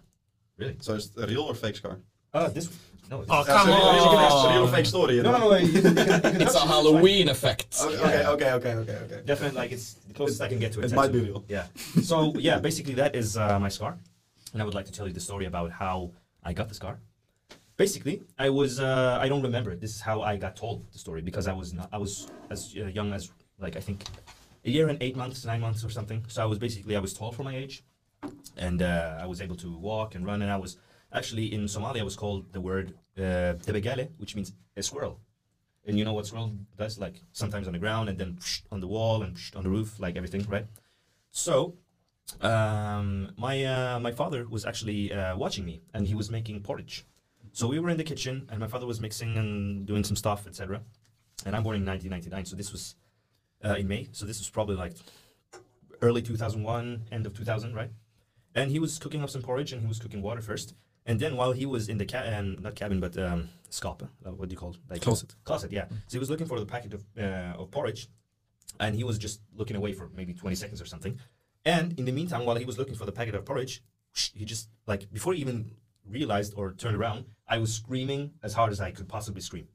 S4: Really?
S3: So it's a real or fake scar?
S4: Uh, this. No. This
S2: Oh, come
S3: so you- you can ask
S2: on.
S3: a real or fake story. you
S4: No,
S3: know?
S4: no, no. You can, you can, you can
S1: It's a Halloween effect.
S3: Okay,
S4: Yeah.
S3: okay, okay, okay, okay, okay.
S4: Definitely, like it's the closest I can get to it.
S3: It might be real.
S4: Yeah. So yeah, basically that is uh, my scar, and I would like to tell you the story about how I got the scar. Basically, I was uh, I don't remember. This is how I got told the story because I was not I was as uh, young as like I think a year and eight months, nine months or something. So I was basically I was tall for my age, and uh, I was able to walk and run. And I was actually in Somalia I was called the word uh, tebegale, which means a squirrel. And you know what squirrel does? Like sometimes on the ground and then on the wall and on the roof, like everything, right? So, um, my uh, my father was actually uh, watching me, and he was making porridge. So we were in the kitchen, and my father was mixing and doing some stuff, etc. And I'm born in 1999, so this was uh, in May. So this was probably like early 2001, end of 2000, right? And he was cooking up some porridge, and he was cooking water first. And then while he was in the ca- um, not cabin, but um, uh, what do you call it? Like
S1: Closet.
S4: Closet, yeah. So he was looking for the packet of, uh, of porridge, and he was just looking away for maybe 20 seconds or something. And in the meantime, while he was looking for the packet of porridge, he just like before he even realized or turned around, I was screaming as hard as I could possibly scream.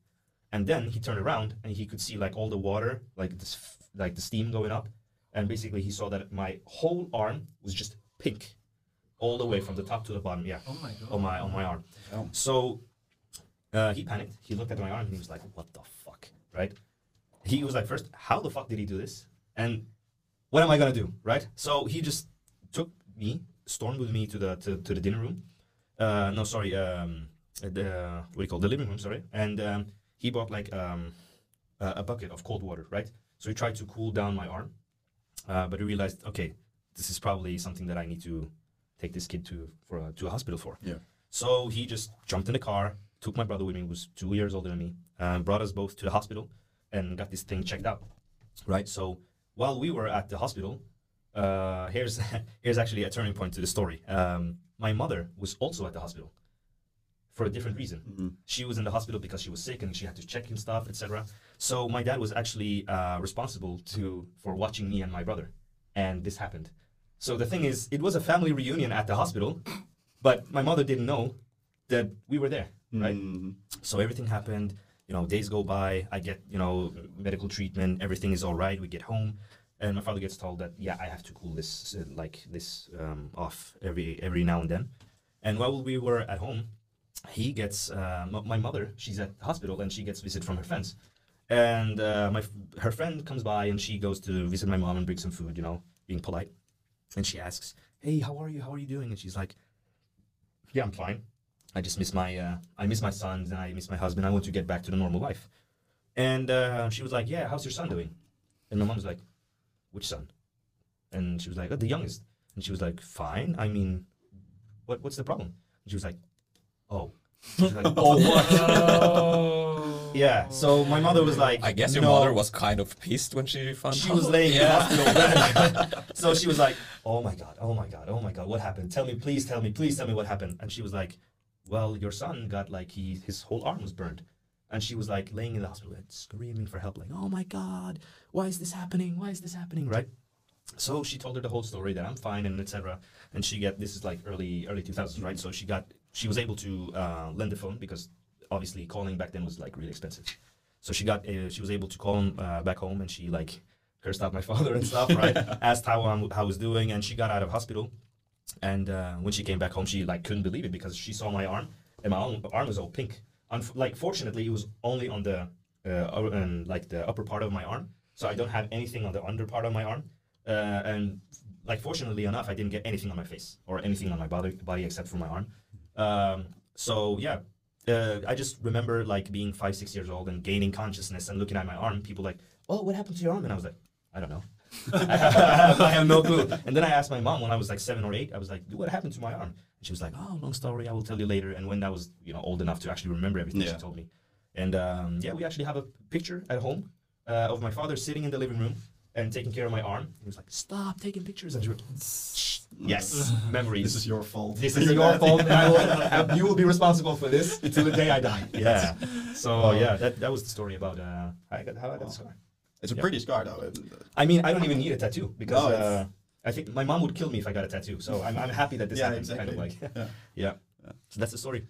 S4: And then he turned around and he could see like all the water, like this, like the steam going up, and basically he saw that my whole arm was just pink, all the way from the top to the bottom. Yeah,
S2: Oh my god.
S4: on my on my arm.
S3: Oh.
S4: So uh, he panicked. He looked at my arm and he was like, "What the fuck?" Right? He was like, first, how the fuck did he do this? And what am I gonna do? Right? So he just took me, stormed with me to the to, to the dinner room. Uh, no, sorry, um, the what do you call it? the living room? Sorry, and um, he bought like um, a, a bucket of cold water. Right? So he tried to cool down my arm, uh, but he realized, okay, this is probably something that I need to take this kid to for a, to a hospital for.
S3: Yeah.
S4: So he just jumped in the car, took my brother with me, who was two years older than me, and brought us both to the hospital and got this thing checked out. Right. So while we were at the hospital, uh, here's here's actually a turning point to the story. Um, my mother was also at the hospital for a different reason.
S3: Mhm.
S4: She was in the hospital because she was sick and she had to check and stuff, etc. So my dad was actually uh, responsible to for watching me and my brother, and this happened. So the thing is, it was a family reunion at the hospital, but my mother didn't know that we were there, right?
S3: Mhm.
S4: So everything happened. You know, days go by. I get you know medical treatment. Everything is all right. We get home, and my father gets told that yeah, I have to cool this uh, like this um, off every every now and then. And while we were at home, he gets uh, m- my mother. She's at the hospital, and she gets visit from her friends. And uh, my f- her friend comes by, and she goes to visit my mom and bring some food. You know, being polite. And she asks, "Hey, how are you? How are you doing?" And she's like, "Yeah, I'm fine." I just miss my uh, I miss my sons and I miss my husband. I want to get back to the normal life. And uh, she was like, "Yeah, how's your son doing?" And my mom's like, "Which son?" And she was like, oh, "The youngest." And she was like, "Fine. I mean, what what's the problem?" And she was like, "Oh." Was like, "Oh what?" yeah. So my mother was like,
S1: I guess your
S4: "No."
S1: mother was kind of pissed when she found
S4: She
S1: out.
S4: was laying
S1: Yeah.
S4: in the hospital. so she was like, "Oh my god, oh my god, oh my god, what happened? Tell me, please tell me, please tell me what happened." And she was like, "Well, your son got like he his whole arm was burned." And she was like laying in the hospital bed screaming for help, like, "Oh my god, why is this happening? Why is this happening?" Right? So she told her the whole story that I'm fine and etc. And she got this is like early early 2000s, right? So she got she was able to uh, lend the phone because obviously calling back then was like really expensive. So she got uh, she was able to call him uh, back home and she like cursed out my father and stuff, right? Asked how I'm, how I was doing, and she got out of hospital. And uh, when she came back home, she like couldn't believe it because she saw my arm, and my arm was all pink. Unf- like fortunately, it was only on the uh, um, like the upper part of my arm, so I don't have anything on the under part of my arm. Uh, and like fortunately enough, I didn't get anything on my face or anything on my body, body except for my arm. Um, so yeah, uh, I just remember like being five, six years old and gaining consciousness and looking at my arm. People like, "Oh, what happened to your arm?" And I was like, "I don't know." I, have, I have no clue. And then I asked my mom when I was like seven or eight. I was like, "What happened to my arm?" And she was like, "Oh, long story. I will tell you later." And when I was, you know, old enough to actually remember everything,
S3: Yeah.
S4: she told me. And um, yeah, we actually have a picture at home uh, of my father sitting in the living room and taking care of my arm. He was like, "Stop taking pictures." And she went, "Shh." yes, memories.
S3: This is your fault.
S4: This is your fault, and I will, you will be responsible for this until the day I die. Yeah. So yeah, that, that was the story about uh, how I got how I got the scar.
S3: It's a
S4: Yeah.
S3: pretty scar though.
S4: I mean, I don't even need a tattoo because
S3: No,
S4: uh, I think my mom would kill me if I got a tattoo. So I'm, I'm happy that this
S3: Yeah,
S4: happened.
S3: exactly.
S4: Kind of like,
S3: Yeah.
S4: yeah. So that's the story.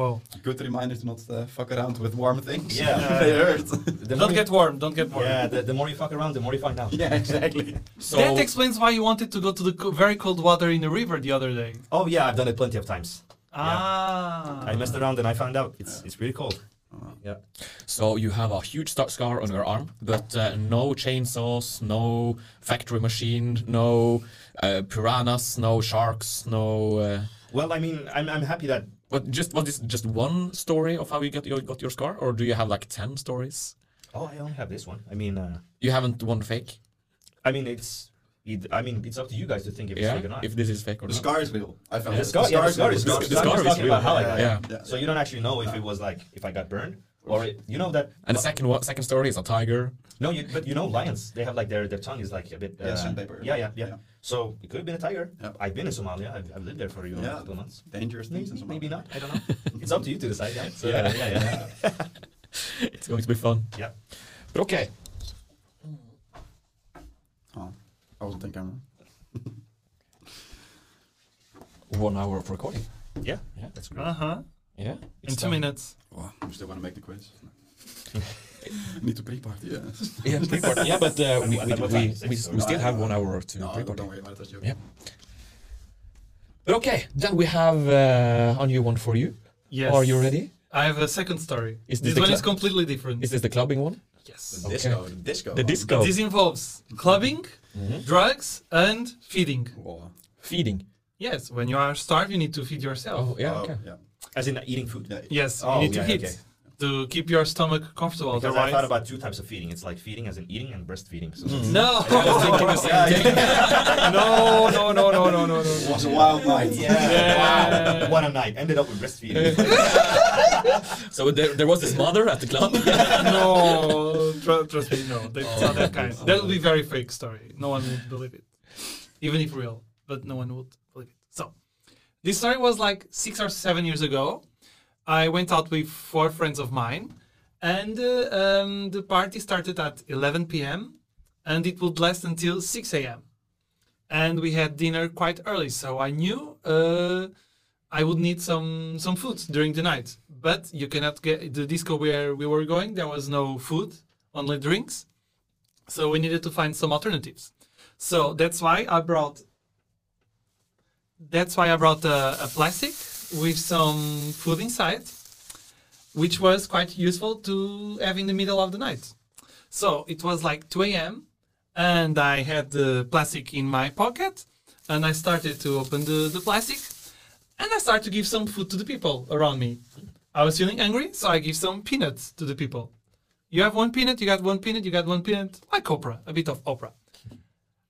S2: Well,
S3: Good reminder to not uh, fuck around with warm things.
S4: Yeah.
S3: they hurt.
S4: The
S2: Don't get warm. Don't get warm.
S4: Yeah, the, the more you fuck around, the more you find out.
S3: yeah, exactly.
S1: So
S2: that explains why you wanted to go to the co- very cold water in the river the other day.
S4: Oh yeah, I've done it plenty of times.
S2: Ah.
S4: I messed around and I found out it's it's really cold. Yeah.
S1: So you have a huge scar on your arm, but uh, no chainsaws, no factory machine, no uh, piranhas, no sharks, no. Uh,
S4: Well, I mean, I'm, I'm happy that
S1: but just was this just one story of how you got your got your scar, or do you have like ten stories?
S4: oh I only have this one. I mean, uh,
S1: You haven't one fake.
S4: I mean it's it, I mean it's up to you guys to think if it's
S1: Yeah,
S4: fake or not.
S1: if this is fake or
S3: The
S1: not.
S3: scar is real. I found
S4: the
S3: it.
S4: scar, yeah, the scar is
S3: real.
S4: the,
S1: the
S4: scar
S1: scar
S4: is
S1: is
S4: talking about
S1: real.
S4: how I got.
S1: Yeah.
S3: Yeah.
S4: So you don't actually know if it was like if I got burned or it, you know that.
S1: And the second one, second story is a tiger.
S4: No, you, but you know lions. They have like their their tongue is like a bit. Uh,
S3: Yeah, sandpaper.
S4: Yeah, yeah, yeah,
S3: Yeah.
S4: So it could have been a tiger.
S3: Yeah.
S4: I've been in Somalia. I've, I've lived there for you know
S3: Yeah.
S4: a couple of months.
S3: Dangerous things
S4: Maybe,
S3: in
S4: maybe not. I don't know. it's up to you to decide. Yeah. So,
S1: Yeah.
S4: yeah, yeah, yeah.
S1: It's going to be fun.
S4: Yeah.
S1: But okay.
S3: Oh, I wasn't in camera.
S1: One hour of recording.
S4: Yeah,
S1: Yeah.
S4: that's great.
S2: Uh huh.
S1: Yeah.
S2: In two minutes.
S3: Oh, you still want to make the quiz? Need to pre-party, yeah.
S1: Yeah, pre-party. yeah, but uh, we, we, we, we, we still have one hour to
S3: No,
S1: pre-party.
S3: don't worry about it. That's.
S1: Yeah. But okay, then we have uh, a new one for you.
S2: Yes.
S1: Are you ready?
S2: I have a second story.
S1: Is this
S2: this
S1: the
S2: one is completely different.
S1: Is this the clubbing one?
S2: yes.
S3: The
S1: Okay.
S3: disco, the disco.
S1: The disco.
S2: This involves clubbing, Mm-hmm. drugs, and feeding.
S3: Oh,
S1: Feeding.
S2: Yes, when you are starved, you need to feed yourself.
S1: Oh, yeah,
S3: oh,
S1: okay.
S3: yeah.
S4: As in eating food.
S2: Yes,
S4: Oh,
S2: you need to
S4: yeah,
S2: eat
S4: okay.
S2: To keep your stomach comfortable.
S4: Because I thought about two types of feeding. It's like feeding as in eating and breastfeeding. So
S1: Mm.
S2: no, no, no, no, no, no, no,
S3: It
S2: no.
S3: was a wild night.
S4: Yeah.
S2: Yeah.
S4: Wow. What a night. Ended up with breastfeeding.
S1: So there, there was this mother at the club.
S2: no, tr- trust me, no. That's not that kind. That would be very fake story. No one would believe it, even if real. But no one would believe it. So, this story was like six or seven years ago. I went out with four friends of mine, and uh, um, the party started at 11 p.m. and it would last until 6 a.m. And we had dinner quite early, so I knew uh, I would need some some food during the night. But you cannot get the disco where we were going. There was no food, only drinks. So we needed to find some alternatives. So that's why I brought. That's why I brought a, a plastic with some food inside, which was quite useful to have in the middle of the night. So it was like 2 a.m. and I had the plastic in my pocket and I started to open the, the plastic and I started to give some food to the people around me. I was feeling angry, so I give some peanuts to the people. You have one peanut, you got one peanut, you got one peanut, like Oprah, a bit of Oprah.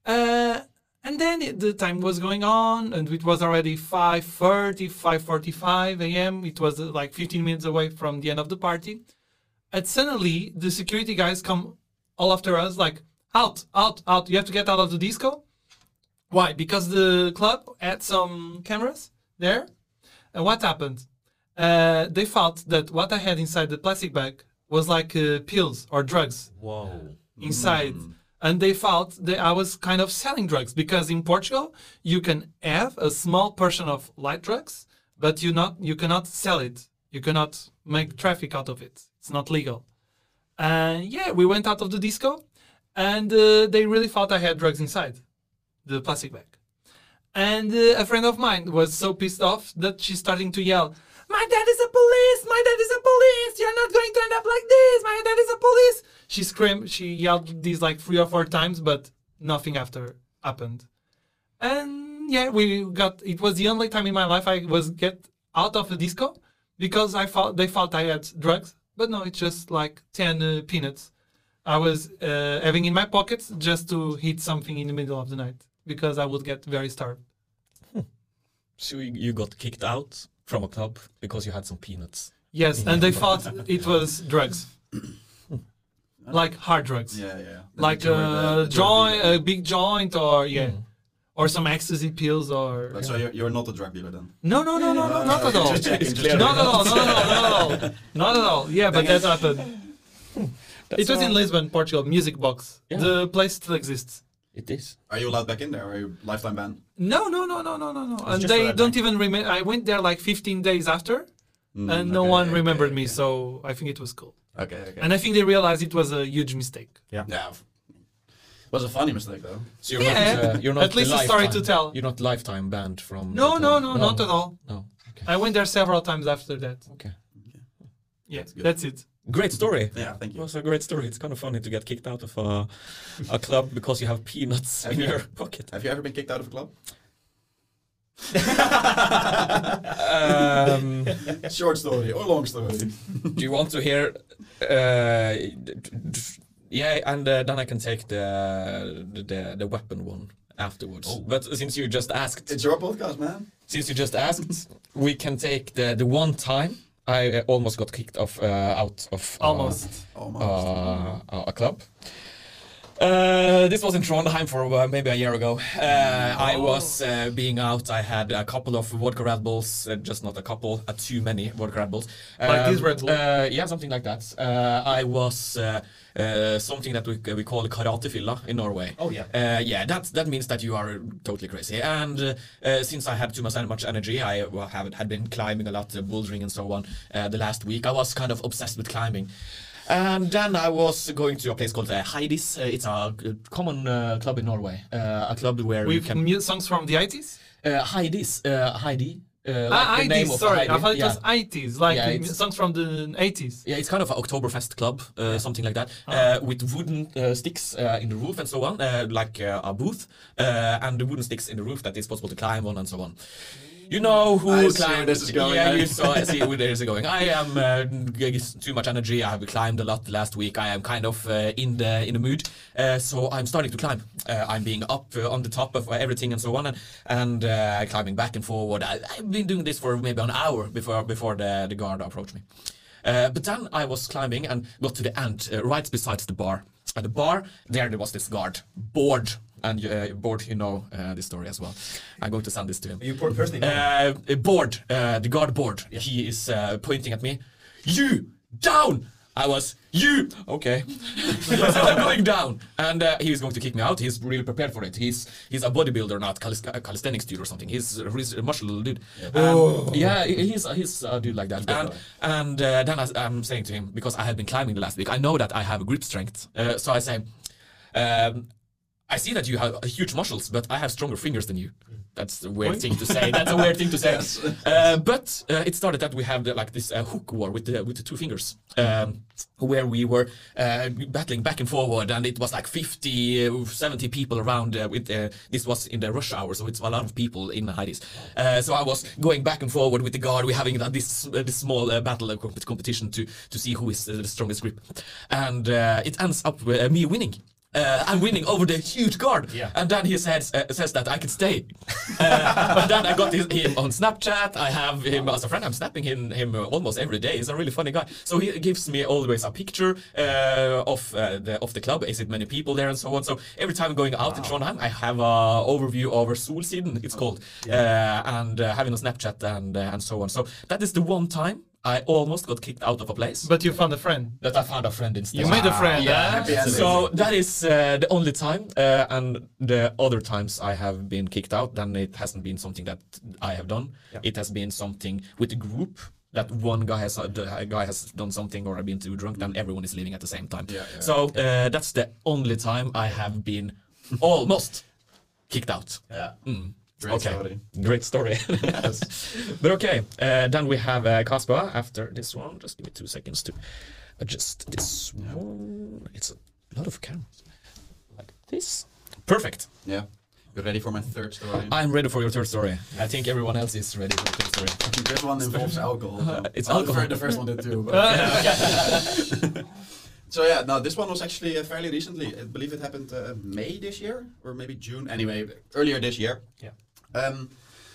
S2: Uh, and then the time was going on, and it was already 5.30, 5.45 a.m. It was uh, like 15 minutes away from the end of the party. And suddenly, the security guys come all after us, like, out, out, out. You have to get out of the disco. Why? Because the club had some cameras there. And what happened? Uh, they thought that what I had inside the plastic bag was like uh, pills or drugs
S4: Whoa.
S2: inside. And they thought that I was kind of selling drugs because in Portugal, you can have a small portion of light drugs but you not you cannot sell it. You cannot make traffic out of it. It's not legal. And yeah, we went out of the disco, and uh, they really thought I had drugs inside the plastic bag. And uh, a friend of mine was so pissed off that she's starting to yell, "My dad is a police! My dad is a police! You're not going to end up like this! My dad is a police!" She screamed, she yelled these like three or four times, but nothing after happened. And yeah, we got. It was the only time in my life I was get out of the disco because I thought they thought I had drugs, but no, it's just like ten uh, peanuts. I was uh, having in my pockets just to hit something in the middle of the night because I would get very starved.
S1: So you you got kicked out from a club because you had some peanuts.
S2: Yes, and they thought it was drugs, like hard drugs,
S3: Yeah, yeah.
S2: like a
S3: uh,
S2: joint, a big joint, or yeah,
S1: Mm.
S2: or some ecstasy pills, or
S3: Like, so you're, you're not a drug dealer then?
S2: no, no, no, no, no, not at all.
S3: Just just
S2: Not at all, not at all, not at all, not at all. Yeah, but that happened.
S1: That's
S2: It was in Lisbon, Portugal, Music Box.
S1: Yeah.
S2: The place still exists.
S1: It is.
S3: Are you allowed back in there? Or are you lifetime ban?
S2: No, no, no, no, no, no, no. And they don't
S3: night.
S2: even remember. I went there like 15 days after,
S3: Mm,
S2: and no
S3: okay,
S2: one
S3: okay,
S2: remembered me.
S3: okay.
S2: So I think it was cool.
S3: Okay, okay.
S2: And I think they realized it was a huge mistake.
S3: yeah. it Was a funny mistake though.
S1: So you're
S2: Yeah,
S1: not. Uh, you're not
S2: at least a story to tell.
S1: You're not lifetime banned from.
S2: No,
S1: the
S2: no, no, not at all.
S1: No. Okay.
S2: I went there several times after that.
S1: Okay.
S2: Yeah,
S3: That's good.
S2: that's it.
S1: Great story.
S3: Yeah, thank you.
S1: It was a great story. It's kind of funny to get kicked out of a, a club because you have peanuts
S3: Have
S1: in
S3: you-
S1: your pocket.
S3: Have you ever been kicked out of a club?
S1: Um,
S3: Short story or long story?
S1: do you want to hear? Uh, yeah, and uh, then I can take the the, the weapon one afterwards. Oh. But since you just asked,
S3: It's your podcast, man.
S1: since you just asked, we can take the the one time I uh, almost got kicked off uh, out of uh,
S2: Almost.
S3: Almost.
S1: uh, a club. Uh, this was in Trondheim for uh, maybe a year ago. Uh, I was uh, being out. I had a couple of vodka Red Bulls, uh, just not a couple, uh, too many vodka Red Bulls.
S2: Like this Red Bull?
S1: Uh, yeah, something like that. Uh, I was uh, uh, something that we, we call karatefylla in Norway.
S4: Oh, yeah.
S1: Uh, yeah, that that means that you are totally crazy. And uh, uh, since I had too much, much energy, I well, have, had been climbing a lot, uh, bouldering and so on. Uh, the last week, I was kind of obsessed with climbing. And then I was going to a place called uh, Heidi's. Uh, it's a uh, common uh, club in Norway. Uh, a club where you
S2: With
S1: can.
S2: mu- songs from the 80s?
S1: Uh, Heidi's. Uh, Heidi. Uh,
S2: ah,
S1: like the name
S2: 80s,
S1: of
S2: sorry.
S1: Heidi.
S2: I thought it
S1: yeah.
S2: was 80s, like
S1: Yeah,
S2: uh, songs from the 80s.
S1: Yeah, it's kind of an Oktoberfest club, uh, something like that, uh, with wooden uh, sticks uh, in the roof and so on, uh, like uh, a booth, uh, and the wooden sticks in the roof that it's possible to climb on and so on. You know who
S3: I
S1: climbed-
S3: this is going,
S1: Yeah, you saw. I see where this is going. I am uh, too much energy. I have climbed a lot last week. I am kind of uh, in the in the mood, uh, so I'm starting to climb. Uh, I'm being up uh, on the top of everything and so on, and, and uh, climbing back and forward. I, I've been doing this for maybe an hour before before the the guard approached me. Uh, but then I was climbing and got to the end, uh, right beside the bar. At the bar, there there was this guard, bored, and uh, bored. You know uh, this story as well. I'm going to send this to him.
S5: You poor person.
S1: Uh, bored, uh, the guard bored. He is uh, pointing at me. You down. I was you. Okay. so I'm going down, and uh, he is going to kick me out. He's really prepared for it. He's he's a bodybuilder, not calis- uh, calisthenics dude or something. He's a, muscle dude. Um, yeah, he's he's a dude like that. And and uh, then I, I'm saying to him because I had been climbing the last week. I know that I have grip strength. Uh, so I say. Um, I see that you have huge muscles, but I have stronger fingers than you. That's a weird thing to say. That's a weird thing to say. Uh, but uh, it started that we have the, like this uh, hook war with the with the two fingers, um, where we were uh, battling back and forward, and it was like 50, uh, 70 people around. Uh, with uh, this was in the rush hour, so it's a lot of people in. Uh, so I was going back and forward with the guard. We're having uh, this uh, this small uh, battle uh, competition to to see who is uh, the strongest grip, and uh, it ends up with uh, me winning. Uh, I'm winning over the huge guard,
S4: Yeah.
S1: and then he says uh, says that I can stay. Uh, but then I got his, him on Snapchat. I have him as a friend. I'm snapping him, him uh, almost every day. He's a really funny guy. So he gives me always a picture uh, of uh, the of the club. Is it many people there and so on. So every time I'm going out in Trondheim, I have a overview over Solsiden. It's called, uh, and uh, having a Snapchat and uh, and so on. So that is the one time I almost got kicked out of a place.
S2: But you found a friend.
S1: that I found a friend instead.
S2: You made a friend.
S1: Yeah.
S2: huh?
S3: Happy ending.
S1: So that is uh, the only time, uh, and the other times I have been kicked out, then it hasn't been something that I have done. It has been something with a group that one guy has uh, the guy has done something or I've been too drunk, then everyone is leaving at the same time.
S3: Yeah, yeah.
S1: So uh, that's the only time I have been almost kicked out.
S3: Yeah.
S1: Mm.
S3: Great
S1: okay.
S3: story.
S1: Great story. but okay, uh, then we have uh, Casper after this one. Just give me two seconds to adjust this one. It's a lot of cameras. Like this. Perfect.
S3: Yeah. You ready for my third story?
S1: I'm ready for your third story. I think everyone else is ready for the third story.
S3: this one involves alcohol. So.
S1: It's
S3: Well,
S1: alcohol.
S3: The first one did too. But so yeah, no, this one was actually uh, fairly recently. I believe it happened uh, May this year or maybe June. Anyway, earlier this year.
S4: Yeah.
S3: Um,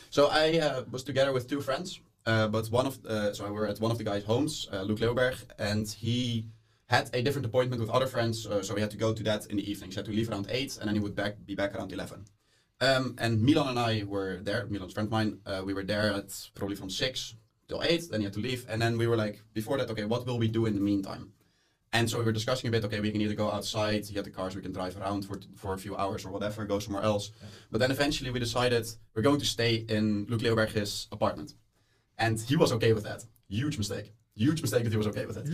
S3: so I uh, was together with two friends, uh, but one of uh, so we were at one of the guys' homes, uh, Luke Leoberg, and he had a different appointment with other friends, uh, so we had to go to that in the evening. So he had to leave around eight, and then he would back be back around eleven. Um, and Milan and I were there. Milan's friend of mine. Uh, we were there at probably from six till eight. Then he had to leave, and then we were like, before that, okay, what will we do in the meantime? And so we were discussing a bit. Okay, we can either go outside, get the cars, we can drive around for for a few hours or whatever, go somewhere else. But then eventually we decided we're going to stay in Luke Leeuwberg's apartment, and he was okay with that. Huge mistake. Huge mistake that he was okay with it.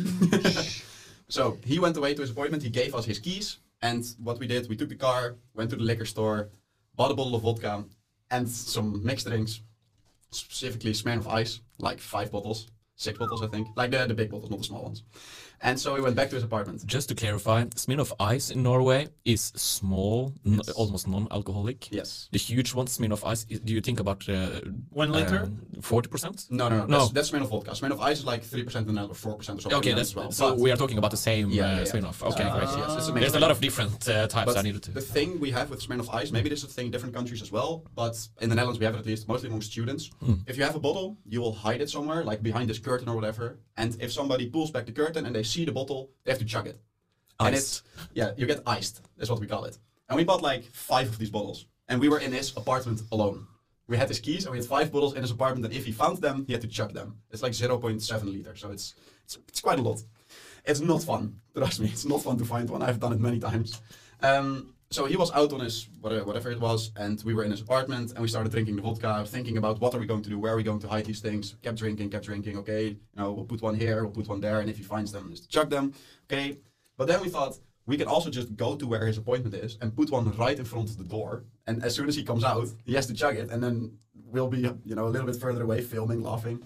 S3: so he went away to his appointment. He gave us his keys, and what we did, we took the car, went to the liquor store, bought a bottle of vodka and some mixed drinks, specifically Smirnoff Ice, like five bottles, six bottles, I think, like the, the big bottles, not the small ones. And so we went back to his apartment.
S1: Just to clarify, Smirnoff Ice in Norway is small, n- almost non-alcoholic.
S3: Yes.
S1: The huge one, Smirnoff Ice, i- do you think about uh,
S2: One liter?
S1: Forty percent?
S3: No, no, no.
S1: No.
S3: That's, that's Smirnoff vodka. Smirnoff Ice is like three percent in the Netherlands, four percent or something.
S1: Okay,
S3: in the
S1: that's
S3: Netherlands well.
S1: so
S3: But
S1: we are talking about the same
S3: Yeah,
S1: uh,
S3: yeah, yeah.
S1: Smirnoff. Okay,
S3: Uh,
S1: great.
S3: yes, it's a
S1: There's a lot of different uh, types.
S3: But
S1: I needed to.
S3: the thing we have with Smirnoff Ice, maybe this is a thing in different countries as well, but in the Netherlands we have it at least, mostly among students.
S1: Hmm.
S3: If you have a bottle, you will hide it somewhere, like behind this curtain or whatever. And if somebody pulls back the curtain and they see the bottle, they have to chug it. And it's yeah, you get iced. That's what we call it. And we bought like five of these bottles, and we were in his apartment alone. We had his keys, and we had five bottles in his apartment. And if he found them, he had to chug them. It's like 0.7 liter, so it's it's, it's quite a lot. It's not fun. Trust me, it's not fun to find one. I've done it many times. Um, so he was out on his whatever, it was, and we were in his apartment, and we started drinking the vodka, thinking about what are we going to do, where are we going to hide these things. Kept drinking, kept drinking. Okay, you know, we'll put one here, we'll put one there, and if he finds them, just chug them. Okay, but then we thought we can also just go to where his appointment is and put one right in front of the door. And as soon as he comes out, he has to chug it, and then we'll be you know a little bit further away, filming, laughing.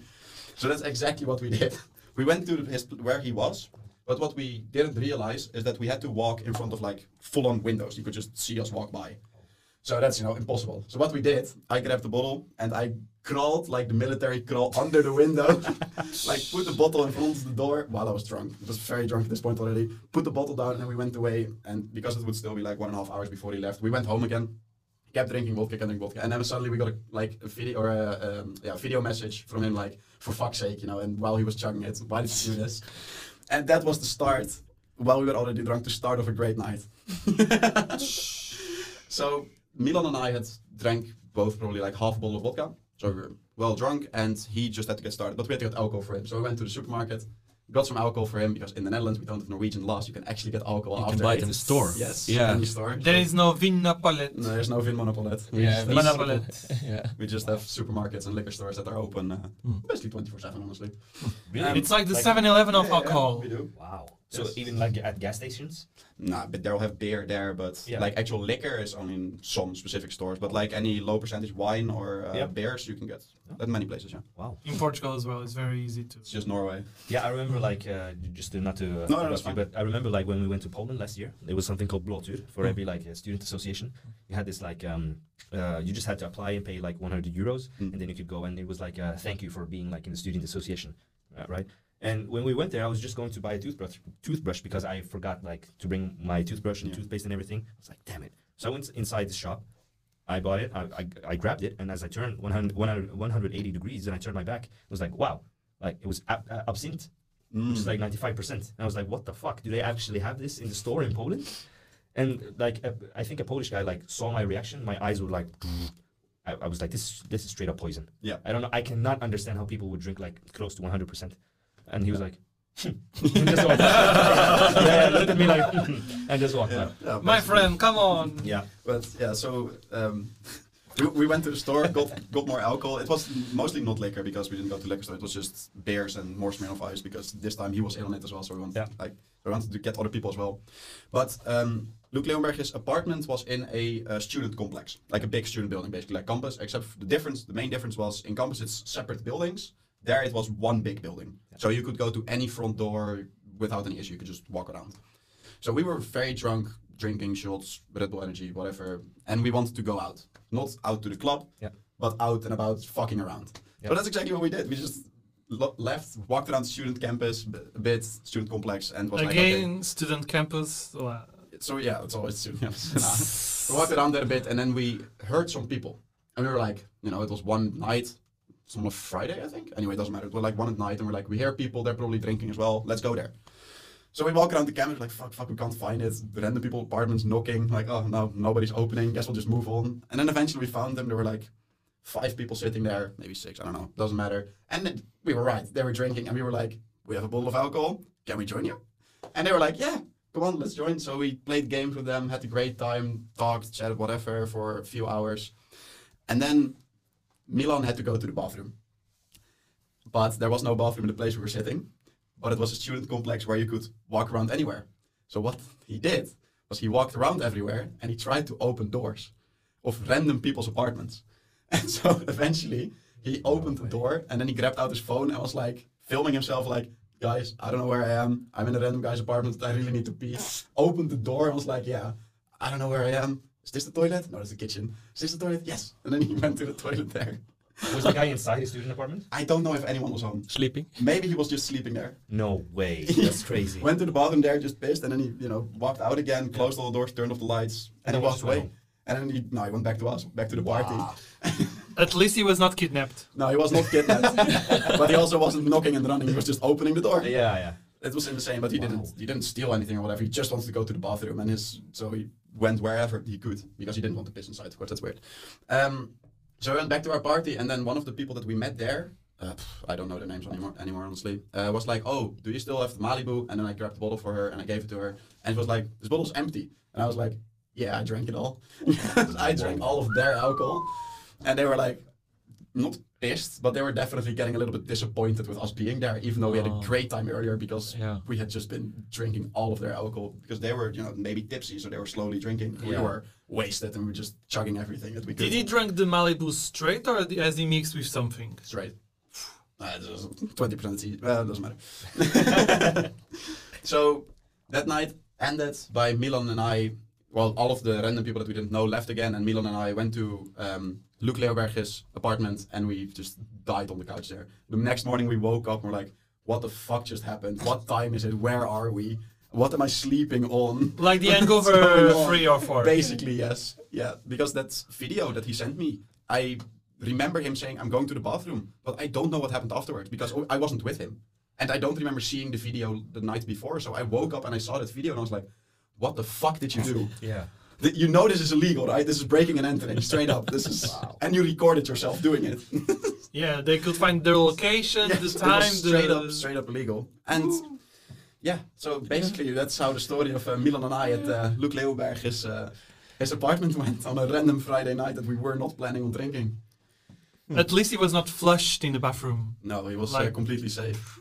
S3: So that's exactly what we did. We went to his where he was, but what we didn't realize is that we had to walk in front of like full-on windows. You could just see us walk by. So that's you know impossible. So what we did, I grabbed the bottle and I crawled like the military crawl under the window, like put the bottle in front of the door while I was drunk. I was very drunk at this point already. Put the bottle down and then we went away. And because it would still be like one and a half hours before he left, we went home again. Kept drinking vodka, kept drinking vodka, and then suddenly we got a, like a video or a um, yeah video message from him like for fuck's sake, you know. And while he was chugging it, why did you do this? And that was the start. While we were already drunk, the start of a great night. so Milan and I had drank both probably like half a bottle of vodka. So we were well drunk, and he just had to get started. But we had to get alcohol for him. So we went to the supermarket, got some alcohol for him because in the Netherlands we don't have Norwegian laws. You can actually get alcohol.
S1: You can buy it in the store.
S3: Yes.
S1: Yeah.
S3: In the store.
S2: There is no Vinmonopolet.
S3: No, there's no Vinmonopolet. We,
S1: Yeah,
S3: just
S1: we-
S3: have,
S2: Monopolet.
S1: yeah.
S3: we just have supermarkets and liquor stores that are open uh,
S1: Hmm.
S3: basically 24 7, honestly.
S4: Really?
S3: Um,
S2: It's like the 7-Eleven of
S3: Yeah, yeah,
S2: alcohol.
S3: we do.
S4: wow. So
S3: Yes.
S4: even like at gas stations?
S3: Nah, but they'll have beer there, but
S4: Yeah.
S3: like actual liquor is only in some specific stores. But like any low percentage wine or uh,
S4: Yeah.
S3: beers, you can get at many places. Yeah,
S4: Wow.
S2: In Portugal as well, it's very easy to.
S3: it's just Norway.
S4: Yeah, I remember like uh, just to, not to uh,
S3: no,
S4: interrupt
S3: that's
S4: you,
S3: fine.
S4: but I remember like when we went to Poland last year, there was something called Blåtur for every like uh, student association. You had this like um, uh, you just had to apply and pay like 100 euros,
S3: Mm.
S4: and then you could go and it was like uh, thank you for being like in the student association, uh, right? And when we went there, I was just going to buy a toothbrush, toothbrush because I forgot like to bring my toothbrush and
S3: Yeah.
S4: toothpaste and everything. I was like, damn it! So I went inside the shop. I bought it. I, I, I grabbed it, and as I turned 100, 100, 180 degrees, and I turned my back, it was like, wow, like it was ab- uh, absinthe
S3: Mm.
S4: which is like 95%. And I was like, what the fuck? Do they actually have this in the store in Poland? And like, uh, I think a Polish guy like saw my reaction. My eyes were like, I, I was like, this, this is straight up poison.
S3: Yeah.
S4: I don't know. I cannot understand how people would drink like close to 100%. And he was like, and just walked out. yeah, looked at me like, and just walked
S3: Yeah,
S4: out.
S3: yeah,
S2: My friend, come on.
S4: Yeah.
S3: But yeah, so um, we, we went to the store, got got more alcohol. It was mostly not liquor because we didn't go to liquor store. It was just beers and more Smirnoff Ice because this time he was in on it as well. So we wanted
S4: Yeah.
S3: like we wanted to get other people as well. But um, Luke Leonberg's apartment was in a uh, student complex, like a big student building, basically like campus. Except the difference, the main difference was in campus it's separate buildings. There it was one big building, so you could go to any front door without any issue. You could just walk around. So we were very drunk, drinking shots, Red Bull Energy, whatever, and we wanted to go out. Not out to the club,
S4: Yeah.
S3: but out and about fucking around.
S4: Yeah.
S3: So that's exactly what we did. We just lo- left, walked around the student campus b- a bit, student complex, and was like,
S2: Again,
S3: okay.
S2: student campus. Well,
S3: So yeah, it's always student campus. Nah. we walked around there a bit, and then we heard some people, and we were like, you know, it was one night. It's on a Friday, I think. Anyway, it doesn't matter. It was like one at night, and we're like, we hear people. They're probably drinking as well. Let's go there. So we walk around the campus, like, fuck, fuck, we can't find it. Random people, apartments knocking, like, oh, no, nobody's opening. Guess we'll just move on. And then eventually we found them. There were like five people sitting there, maybe six, I don't know, doesn't matter. And then we were right. They were drinking, and we were like, we have a bottle of alcohol. Can we join you? And they were like, yeah, come on, let's join. So we played games with them, had a great time, talked, chatted, whatever, for a few hours. And then Milan had to go to the bathroom. But there was no bathroom in the place we were sitting. But it was a student complex where you could walk around anywhere. So what he did was he walked around everywhere and he tried to open doors of random people's apartments. And so eventually he oh, opened the door and then he grabbed out his phone and was like filming himself like, guys, I don't know where I am. I'm in a random guy's apartment. I really need to pee. Opened the door and was like, yeah, I don't know where I am. Is this the toilet? No, it's the kitchen. Is this the toilet? Yes. And then he went to the toilet there.
S4: Was the guy inside his student apartment?
S3: I don't know if anyone was home.
S1: Sleeping.
S3: Maybe he was just sleeping there.
S4: No way. That's crazy.
S3: Went to the bathroom there, just pissed, and then he, you know, walked out again, closed all the doors, turned off the lights, and,
S4: And
S3: he
S4: he
S3: walked
S4: just went
S3: away. And then he, no, he went back to us, back to the party.
S2: at least he was not kidnapped.
S3: No, he was not kidnapped, but he also wasn't knocking and running. He was just opening the door.
S4: yeah, yeah.
S3: It was insane, but he didn't. He didn't steal anything or whatever. He just wanted to go to the bathroom, and his so he went wherever he could because he didn't want to piss inside. Of course, that's weird. Um, so we went back to our party, and then one of the people that we met there, uh, I don't know their names anymore. Anymore, honestly, uh, was like, "Oh, do you still have the Malibu?" And then I grabbed the bottle for her, and I gave it to her, and she was like, "This bottle's empty," and I was like, "Yeah, I drank it all. I drank all of their alcohol," and they were like, not pissed, but they were definitely getting a little bit disappointed with us being there, even though we had a
S1: Oh.
S3: great time earlier because
S1: Yeah.
S3: we had just been drinking all of their alcohol because they were, you know, maybe tipsy, so they were slowly drinking. We were wasted and we were just chugging everything that we could.
S2: Did he drink the Malibu straight or has he mixed with something?
S3: Straight. Twenty percent. Well, it doesn't matter. so that night ended by Milan and I. Well, all of the random people that we didn't know left again, and Milan and I went to um, Luke Leeuwenberg's apartment, and we just died on the couch there. The next morning we woke up and we're like, "What the fuck just happened? What time is it? Where are we? What am I sleeping on?"
S2: Like the
S3: What's
S2: hangover
S3: going on?
S2: three or four.
S3: Basically, yes. Yeah, because that video that he sent me, I remember him saying, I'm going to the bathroom, but I don't know what happened afterwards because I wasn't with him. And I don't remember seeing the video the night before. So I woke up and I saw that video and I was like, what the fuck did you do?
S4: Yeah.
S3: Th- you know this is illegal, right? This is breaking and entering, straight up. This is, and you recorded yourself doing it.
S2: Yeah, they could find their location,
S3: Yes,
S2: the time,
S3: straight
S2: the
S3: up, straight up illegal. And yeah, so basically that's how the story of uh, Milan and I at uh, Luke Leeuwenberg his uh, his apartment went on a random Friday night that we were not planning on drinking.
S2: At least he was not flushed in the bathroom.
S3: No, he was uh,
S2: Like-
S3: completely safe.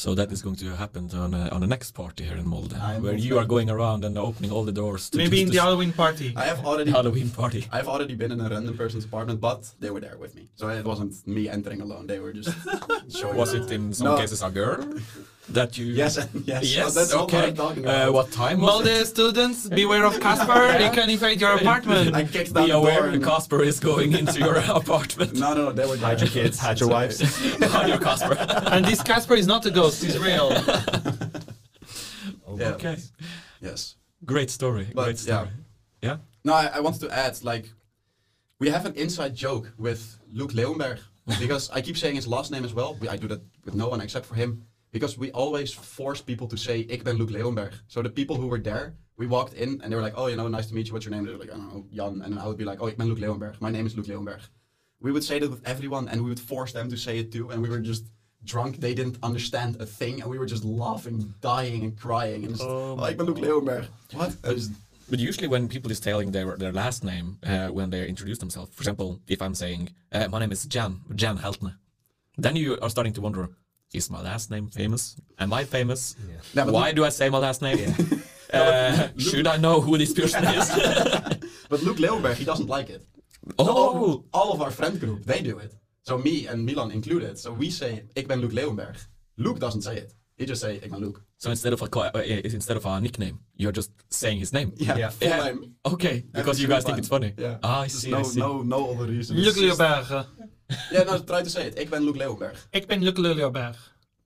S2: Wow.
S1: So that is going to happen on a, on the next party here in Molde,
S3: I am
S1: where
S3: most
S1: you are going around and opening all the doors. To
S2: Maybe in
S1: to
S2: the Halloween party.
S3: I have already
S1: Halloween party.
S3: I've already been in a random person's apartment, but they were there with me, so it wasn't me entering alone. They were just showing.
S1: Was
S3: up.
S1: it in some
S3: No.
S1: cases a girl that you?
S3: Yes, and yes.
S1: Yes.
S3: that's not what
S1: okay.
S3: I'm talking
S1: uh, what time was
S2: Molde
S1: it?
S2: students, beware of Casper. He can invade your apartment.
S3: I kicked down
S1: Be aware,
S3: door. and-
S1: Casper is going into your apartment.
S3: No, no, no, they were there.
S4: Hide your kids, hide your wives.
S1: Hide your Casper.
S2: and this Casper is not a ghost, he's real.
S3: Yeah.
S1: Okay.
S3: Yes.
S1: Great story.
S3: But,
S1: Great story. Yeah.
S3: No, I, I wanted to add, like, we have an inside joke with Luke Leeuwenberg because I keep saying his last name as well. I do that with no one except for him because we always force people to say "Ik ben Luke Leeuwenberg." So the people who were there, we walked in and they were like, "Oh, you know, nice to meet you. What's your name?" They're like, "I don't know, Jan." And I would be like, "Oh, ik ben Luke Leeuwenberg. My name is Luke Leeuwenberg." we would say that with everyone, and we would force them to say it too, and we were just drunk. They didn't understand a thing, and we were just laughing, dying, and crying. And just,
S1: Oh
S3: oh, ik ben Luke Leeuwenberg. What?
S1: But usually, when people is telling their their last name uh, when they introduce themselves, for example, if I'm saying uh, my name is Jan Jan Heltne, then you are starting to wonder: Is my last name famous? Am I famous?
S3: Yeah, but
S1: Why do I say my last name? Uh, should I know who this person is?
S3: But Luke Leeuwenberg, he doesn't like it.
S1: oh,
S3: all, all of our friend group, they do it. So me and Milan included. So we say, ik ben Luke Leeuwenberg. Luke doesn't say it. He just say, ik ben Luke.
S1: so instead of a uh, instead of a nickname, you're just saying his name.
S3: Yeah,
S4: Yeah.
S3: full
S1: Yeah.
S3: name.
S1: Okay, because
S3: it's
S1: you guys think
S3: fun.
S1: it's funny.
S3: Yeah.
S1: Ah, I
S3: There's
S1: see.
S3: no,
S1: I see.
S3: no, no other reason.
S2: Luc
S3: It's just-
S2: Leeuwberg.
S3: Yeah, no, try to say it. Ik ben Luke Leeuwenberg.
S2: Ik ben Luc Leeuwberg.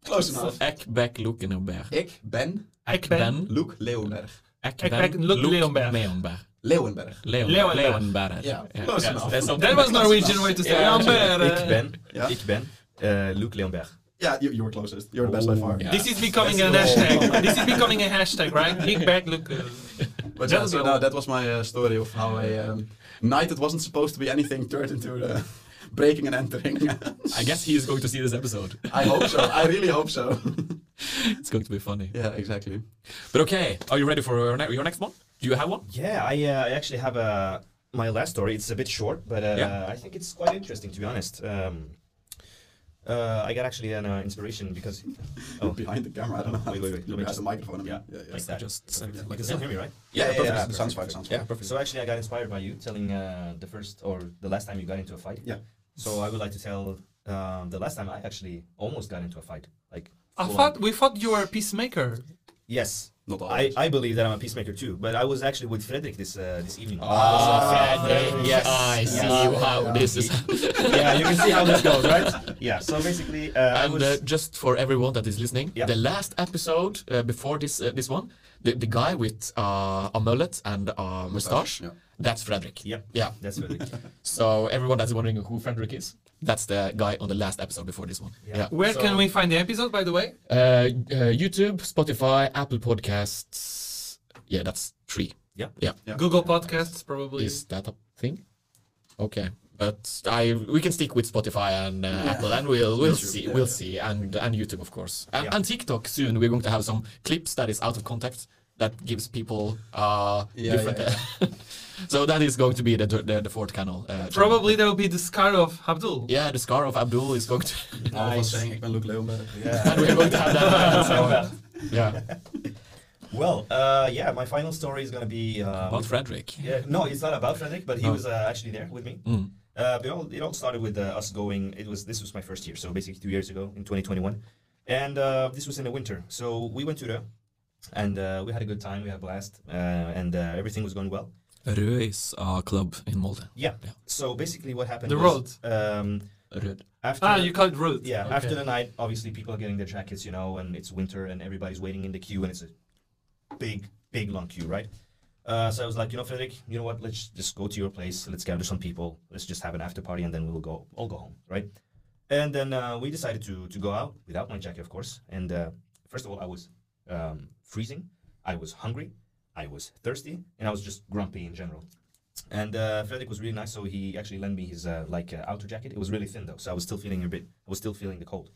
S3: Close enough.
S1: Ek back Luke in een berg.
S3: Ik ben
S2: Ik ben
S3: Luke Leeuwenberg.
S1: Ek
S2: Ik ben Luke Leeuwenberg.
S1: Leeuwenberg.
S3: Leeuwenberg.
S1: Leeuwen-
S2: Leeuwenberg.
S3: Yeah, close enough.
S2: That was Norwegian way to say
S1: Yeah.
S2: Leeuwenberg.
S4: Ik ben,
S3: Ja.
S4: ik ben uh, Luke Leonberg.
S3: Yeah, you, you were closest. You're the best by far.
S1: Yeah.
S2: This is becoming
S1: go.
S2: hashtag. This is becoming a hashtag, right? Ik ben Luc. uh,
S3: But yeah, so now that was my uh, story of how a um, night that wasn't supposed to be anything turned into uh, breaking and entering.
S1: I guess he is going to see this episode.
S3: I hope so. I really hope so.
S1: it's going to be funny.
S3: yeah, exactly.
S1: But okay, are you ready for your, ne- your next one? Do you have one?
S4: Yeah, I, uh, I actually have a my last story. It's a bit short, but uh,
S1: Yeah.
S4: I think it's quite interesting to be honest. Um, uh, I got actually an uh, inspiration because oh,
S3: Behind the camera, I don't know. how
S4: Wait, wait, wait.
S3: You
S4: Let me just-
S3: the microphone.
S4: Yeah,
S3: yeah, yeah.
S4: like that.
S1: Just say it
S4: you can still hear me, right?
S3: Yeah, yeah,
S1: perfect.
S3: yeah, sounds fine, sounds fine.
S1: Yeah, perfect.
S4: So actually, I got inspired by you telling uh, the first or the last time you got into a fight.
S3: Yeah.
S4: So I would like to tell um, the last time I actually almost got into a fight. Like
S2: I thought
S4: on.
S2: we thought you were a peacemaker.
S4: yes,
S3: Not
S4: I. I believe that I'm a peacemaker too. But I was actually with Frederick this uh, this evening.
S1: Ah,
S4: yes.
S1: I see how this is.
S4: yeah, you can see how this goes, right? Yeah. So basically, uh, I
S1: And
S4: was.
S1: uh, just for everyone that is listening,
S4: Yeah.
S1: the last episode uh, before this uh, this one, the, the guy with uh, a mullet and a mustache,
S3: yeah.
S1: That's Frederick.
S4: yeah,
S1: Yeah.
S4: that's Frederick.
S1: So everyone that's wondering who Frederick is, that's the guy on the last episode before this one.
S4: Yeah.
S1: Yeah.
S2: Where
S4: So-
S2: can we find the episode, by the way?
S1: Uh, uh, YouTube, Spotify, Apple Podcasts. Yeah, that's three.
S4: Yeah.
S1: Yeah.
S3: Yeah.
S2: Google Podcasts, probably.
S1: Is that a thing? Okay. But I we can stick with Spotify and uh, Apple and we'll we'll
S3: YouTube,
S1: see
S3: yeah.
S1: we'll see and and YouTube of course and,
S4: Yeah.
S1: and TikTok soon we're going to have some clips that is out of context that gives people uh
S3: Yeah,
S1: different
S3: yeah,
S1: so that is going to be the the, the fourth channel uh, channel.
S2: Probably that will be the scar of Abdul.
S1: yeah the scar of Abdul is going to
S3: All of us saying, ik ben Luke Leeuwenberg.
S1: and we're going to have that so, yeah
S4: well, uh, yeah, my final story is gonna be uh,
S1: about Frederick
S4: Yeah, no, it's not about Frederick, but he
S1: No.
S4: was uh, actually there with me.
S1: Mm.
S4: Uh, but it all, it all started with uh, us going. It was this was my first year, so basically two years ago in 2021, and uh, this was in the winter. So we went to the, and uh, we had a good time. We had a blast, uh, and uh, everything was going well.
S1: Rød is a club in Molde
S4: Yeah.
S1: Yeah.
S4: So basically, what happened?
S2: The
S4: was, Um,
S1: Rød
S4: after
S2: Ah, you call it road.
S4: yeah,
S2: Okay.
S4: after the night, obviously people are getting their jackets, you know, and it's winter and everybody's waiting in the queue, and it's a big, big long queue, right? Uh, so I was like, you know, Frederick, you know what? Let's just go to your place. Let's gather some people. Let's just have an after party, and then we'll go. All go home, right? And then uh, we decided to to go out without my jacket, of course. And uh, first of all, I was um, freezing. I was hungry. I was thirsty, and I was just grumpy in general. And uh, Frederick was really nice, so he actually lent me his uh, like uh, outer jacket. It was really thin though, so I was still feeling a bit. I was still feeling the cold.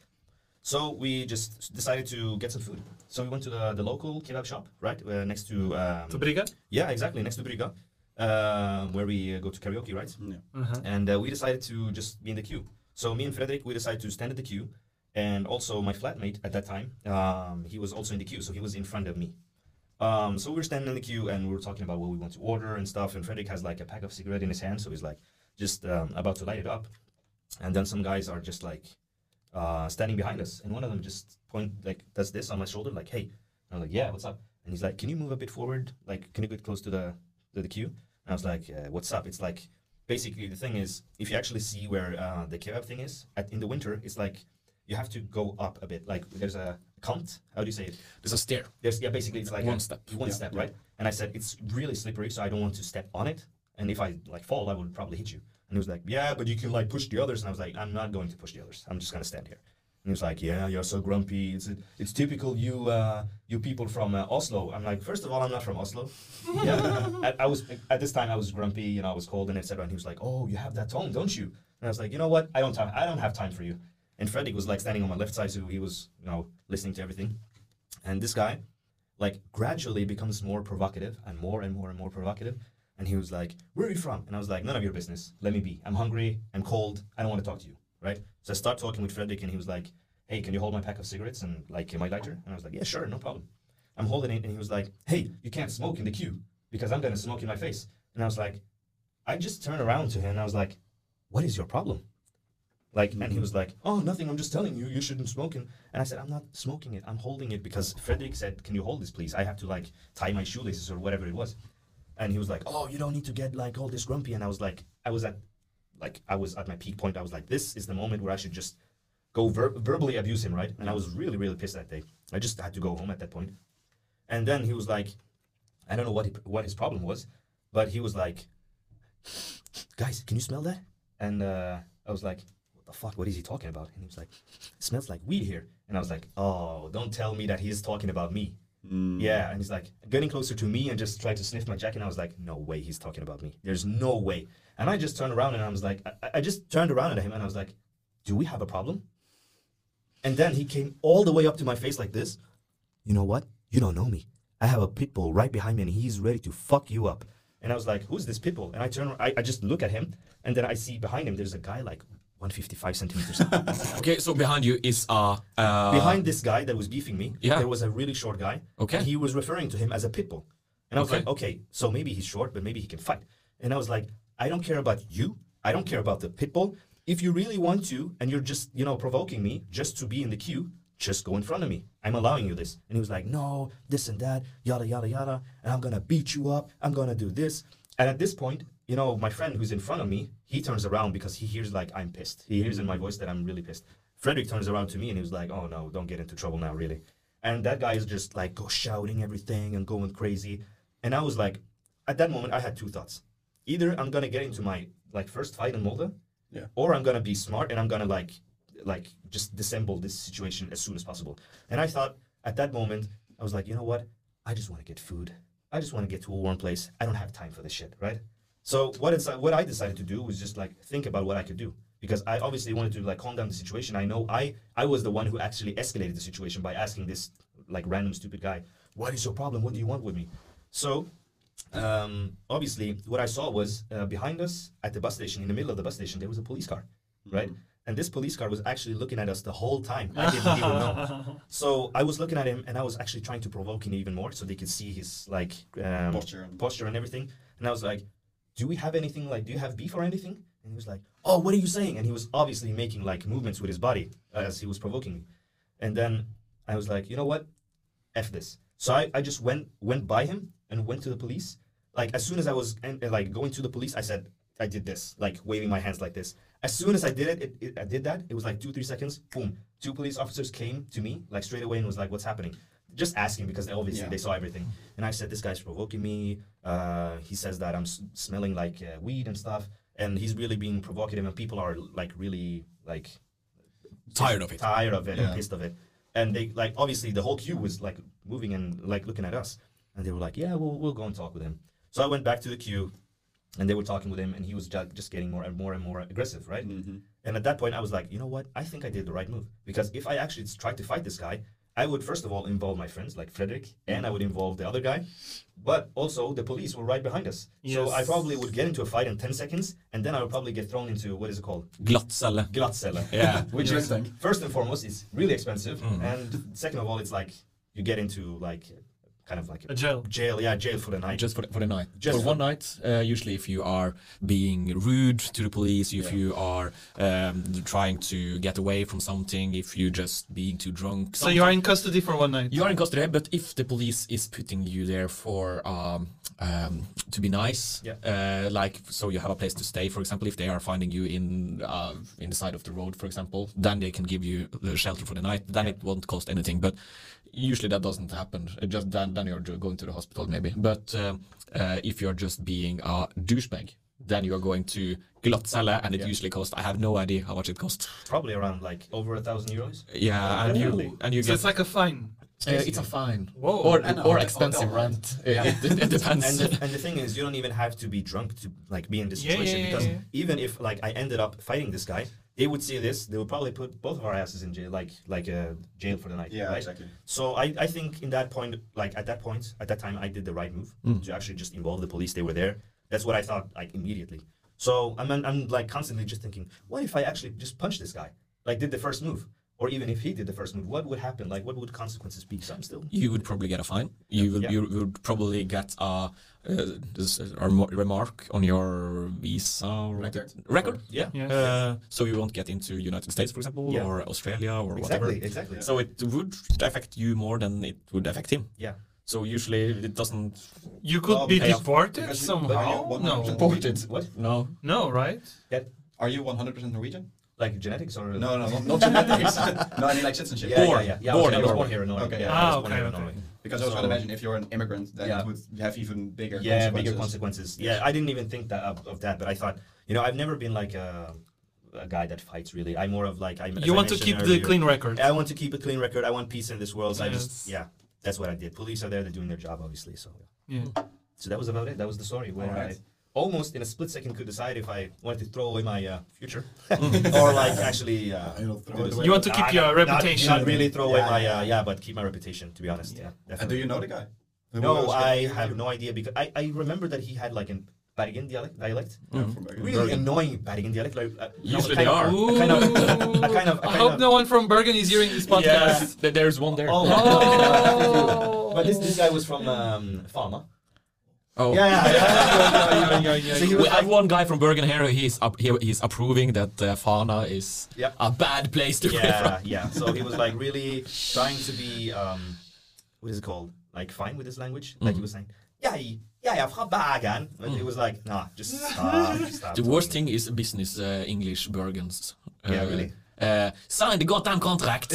S4: So we just decided to get some food. So we went to the, the local kebab shop, right, uh, next to um,
S2: To Briga?
S4: yeah, exactly next to Briga, uh, where we uh, go to karaoke, right?
S3: Yeah.
S2: Uh-huh.
S4: And uh, we decided to just be in the queue. So me and Frederick, we decided to stand in the queue, and also my flatmate at that time, um, he was also in the queue, so he was in front of me. Um, so we were standing in the queue and we were talking about what we want to order and stuff. And Frederick has like a pack of cigarette in his hand, so he's like just um, about to light it up. And then some guys are just like uh, standing behind us, and one of them just point like does this on my shoulder, like, "Hey," and I'm like, "Yeah, what's up?" And he's like, "Can you move a bit forward? Like, can you get close to the to the queue?" And I was like, "What's up?" It's like basically the thing is, if you actually see where uh, the kebab thing is at in the winter, it's like you have to go up a bit. Like there's a count. How do you say it?
S1: there's a stair
S4: There's yeah, basically it's like
S1: One
S4: a-
S1: step.
S4: one
S3: Yeah,
S4: step, right? And I said it's really slippery, so I don't want to step on it. And if I like fall, I would probably hit you. And he was like, yeah, but you can like push the others. And I was like, I'm not going to push the others. I'm just gonna stand here. And he was like, yeah, you're so grumpy. It's it's typical you uh, you people from uh, Oslo. I'm like, first of all, I'm not from Oslo. yeah, I, I was at this time I was grumpy, you know, I was cold and etc. And he was like, oh, you have that tone, don't you? And I was like, you know what? I don't time. I don't have time for you. And Fredrik was like standing on my left side, so he was, you know, listening to everything. And this guy, like, gradually becomes more provocative and more and more and more provocative. And he was like, "Where are you from?" And I was like, "None of your business. Let me be. I'm hungry. I'm cold. I don't want to talk to you." Right. So I start talking with Frederick, and he was like, "Hey, can you hold my pack of cigarettes and like my lighter?" And I was like, "Yeah, sure, no problem." I'm holding it, and he was like, "Hey, you can't smoke in the queue because I'm gonna smoke in my face." And I was like, I just turned around to him, and I was like, "What is your problem?" Like, and he was like, "Oh, nothing. I'm just telling you, you shouldn't smoke." it." And I said, "I'm not smoking it. I'm holding it because Frederick said, "Can you hold this, please? I have to like tie my shoelaces or whatever it was." And he was like, "Oh, you don't need to get like all this grumpy." And I was like, I was at, like, I was at my peak point. I was like, "This is the moment where I should just go ver- verbally abuse him, right?" And I was really, really pissed that day. I just had to go home at that point. And then he was like, I don't know what he, what his problem was, but he was like, "Guys, can you smell that?" And uh, I was like, "What the fuck? What is he talking about?" And he was like, "It smells like weed here." And I was like, "Oh, don't tell me that he's talking about me." Hmm. Yeah, and he's like getting closer to me and just tried to sniff my jacket. And I was like, no way, he's talking about me. There's no way. And I just turned around and I was like, I, I just turned around at him and I was like, do we have a problem? And then he came all the way up to my face like this. You know what? You don't know me. I have a pit bull right behind me and he's ready to fuck you up. And I was like, who's this pit bull? And I turn, I, I just look at him and then I see behind him, there's a guy like 155 centimeters.
S1: Okay, so behind you is uh, uh
S4: behind this guy that was beefing me,
S1: Yeah.
S4: there was a really short guy.
S1: Okay.
S4: And he was referring to him as a pit bull. And I was
S1: Okay.
S4: like, okay, so maybe he's short, but maybe he can fight. And I was like, I don't care about you. I don't care about the pit bull. If you really want to, and you're just, you know, provoking me just to be in the queue, just go in front of me. I'm allowing you this. And he was like, no, this and that, yada, yada, yada. And I'm going to beat you up. I'm going to do this. And at this point, you know, my friend who's in front of me, he turns around because he hears like I'm pissed. He hears in my voice that I'm really pissed. Frederick turns around to me and he was like, "Oh no, don't get into trouble now, really." And that guy is just like go shouting everything and going crazy. And I was like, at that moment, I had two thoughts: either I'm gonna get into my like first fight in Molde,
S3: Yeah.
S4: or I'm gonna be smart and I'm gonna like like just dissemble this situation as soon as possible. And I thought at that moment, I was like, you know what? I just want to get food. I just want to get to a warm place. I don't have time for this shit, right? So what it's what I decided to do was just like think about what I could do because I obviously wanted to like calm down the situation. I know I I was the one who actually escalated the situation by asking this like random stupid guy, "What is your problem? What do you want with me?" So um, obviously, what I saw was uh, behind us at the bus station, in the middle of the bus station, there was a police car, right? And this police car was actually looking at us the whole time. I didn't even know. So I was looking at him, and I was actually trying to provoke him even more, so they could see his like um,
S3: Posture and-
S4: posture and everything. And I was like, "Do we have anything? Like, do you have beef or anything?" And he was like, "Oh, what are you saying?" And he was obviously making like movements with his body as he was provoking me. And then I was like, "You know what? F this." So I, I just went went by him and went to the police. Like as soon as I was uh, like going to the police, I said I did this, like waving my hands like this. As soon as I did it, it, it I did that. It was like two three seconds. Boom! Two police officers came to me like straight away and was like, "What's happening?" Just asking because obviously
S3: Yeah.
S4: they saw everything. And I said, "This guy's provoking me. Uh, he says that I'm s- smelling like uh, weed and stuff, and he's really being provocative, and people are like really like
S1: tired of it.
S4: tired of it
S3: Yeah.
S4: and pissed of it. And they like obviously the whole queue was like moving and like looking at us, and they were like, "Yeah, we'll we'll go and talk with him." So I went back to the queue, and they were talking with him, and he was ju- just getting more and more and more aggressive, right?
S3: Mhm.
S4: And at that point, I was like, you know what? I think I did the right move because if I actually tried to fight this guy, I would first of all involve my friends like Frederick, and I would involve the other guy, but also the police were right behind us. So I probably would get into a fight in ten seconds, and then I would probably get thrown into what is it called?
S1: Glattcelle.
S4: Glattcelle.
S1: Yeah.
S3: Which
S4: Yes.
S3: is think.
S4: First and foremost, it's really expensive,
S1: Mm.
S4: and second of all, it's like you get into like kind of like
S2: A jail.
S4: jail, yeah, jail for the night.
S1: Just for the, for the night.
S4: Just
S1: for
S4: for-
S1: one night, uh, usually if you are being rude to the police, if
S4: Yeah.
S1: you are um, trying to get away from something, if you just being too drunk.
S2: So you are in custody for one night.
S1: You are in custody, but if the police is putting you there for um, um, to be nice,
S4: Yeah.
S1: uh, like so you have a place to stay, for example, if they are finding you in uh, in the side of the road, for example, then they can give you the shelter for the night. Then it won't cost anything, but usually that doesn't happen. It just then then you're going to the hospital maybe. But um, uh, if you're just being a douchebag, then you are going to Glattcelle, and it
S4: Yeah.
S1: usually costs. I have no idea how much it costs.
S4: Probably around like over a thousand euros.
S1: Yeah, and you
S4: Really?
S1: and you
S2: So
S1: get
S2: it's like a fine.
S1: Uh, it's a fine.
S2: Whoa.
S1: Or,
S3: And
S1: or
S3: hotel-
S1: expensive
S3: hotel
S1: rent. Uh, It, it, it depends.
S4: and the, and the thing is, you don't even have to be drunk to like be in this
S2: Yeah, yeah,
S4: situation
S2: yeah,
S4: because
S2: yeah.
S4: even if like I ended up fighting this guy, they would see this, they would probably put both of our asses in jail, like like uh, jail for the night.
S3: Yeah,
S4: right?
S3: exactly.
S4: So I, I think in that point, like at that point, at that time, I did the right move
S1: Mm.
S4: to actually just involve the police. They were there. That's what I thought like immediately. So I'm, I'm, I'm like constantly just thinking, what if I actually just punched this guy, like did the first move, or even if he did the first move, what would happen? Like what would consequences be? So I'm still
S1: you would probably get a fine. You would,
S4: Yeah.
S1: you would probably get a, uh, this, uh, a remark on your visa or
S3: Record.
S1: it- record.
S4: yeah.
S2: Yeah.
S1: Uh, so you won't get into United States, for example,
S4: Yeah.
S1: or Australia or
S4: Exactly,
S1: whatever.
S4: exactly.
S1: So it would affect you more than it would affect him.
S4: Yeah.
S1: So usually it doesn't
S2: You could
S3: Well,
S2: be deported
S3: Because you-
S2: somehow. No,
S3: you're.
S4: What?
S1: No.
S2: no, right?
S3: Are you 100% Norwegian?
S4: Like genetics or
S3: No, no, not, not genetics. no, I mean like citizenship.
S4: Yeah,
S1: Born.
S4: yeah, yeah. yeah.
S1: Born
S4: I was, I was born here in Norway.
S3: Okay.
S4: Yeah,
S2: Ah,
S4: I was born
S2: okay,
S4: here in
S2: okay.
S4: Norway.
S3: Because I was going to imagine if you're an immigrant, then
S4: Yeah.
S3: it would have even bigger
S4: Yeah,
S3: consequences.
S4: bigger consequences. Yeah, I didn't even think that of, of that, but I thought, you know, I've never been like a, a guy that fights really. I'm more of like I'm. as
S2: You
S4: I
S2: want to
S4: mentioned
S2: keep the clean record.
S4: I want to keep a clean record. I want peace in this world. So I just yeah, that's what I did. Police are there. They're doing their job, obviously. So
S2: Yeah.
S4: so that was about it. That was the story where
S3: Alright.
S4: I almost in a split second could decide if I wanted to throw away my uh, future
S2: Mm.
S4: or like actually. Uh,
S3: You throw it away.
S2: You want to keep your
S4: not-
S2: reputation.
S4: Not, really throw away
S3: Yeah,
S4: my
S3: yeah.
S4: uh, yeah, but keep my reputation. To be honest, yeah.
S3: And do you know the guy? Who
S4: No, I have
S3: you?
S4: no idea because I, I remember that he had like an Bergen dialect. dialect.
S3: Yeah, Bergen.
S4: Really annoying Bergen dialect. Like, uh,
S1: Usually they are.
S2: Ooh.
S4: I kind of, I kind of, I
S2: I hope
S4: of,
S2: no one from Bergen is hearing this podcast.
S1: Yeah, th- there's one there.
S4: Oh,
S2: Oh.
S4: but this this guy was from um, Fana.
S1: Oh.
S4: Yeah, yeah, yeah, yeah, yeah,
S1: So we
S4: was
S1: have one guy from Bergen here. He's up, he, he's approving that uh, Fana is
S4: Yep.
S1: a bad place to
S4: yeah,
S1: from.
S4: yeah. So he was like really trying to be um, what is it called? Like fine with his language. Like he was saying, yeah, yeah, yeah, from Bergen. But it was like, nah, just stop. stop
S1: The worst thing is business uh, English Bergens.
S4: Yeah,
S1: Uh,
S4: really.
S1: Uh, sign the goddamn contract.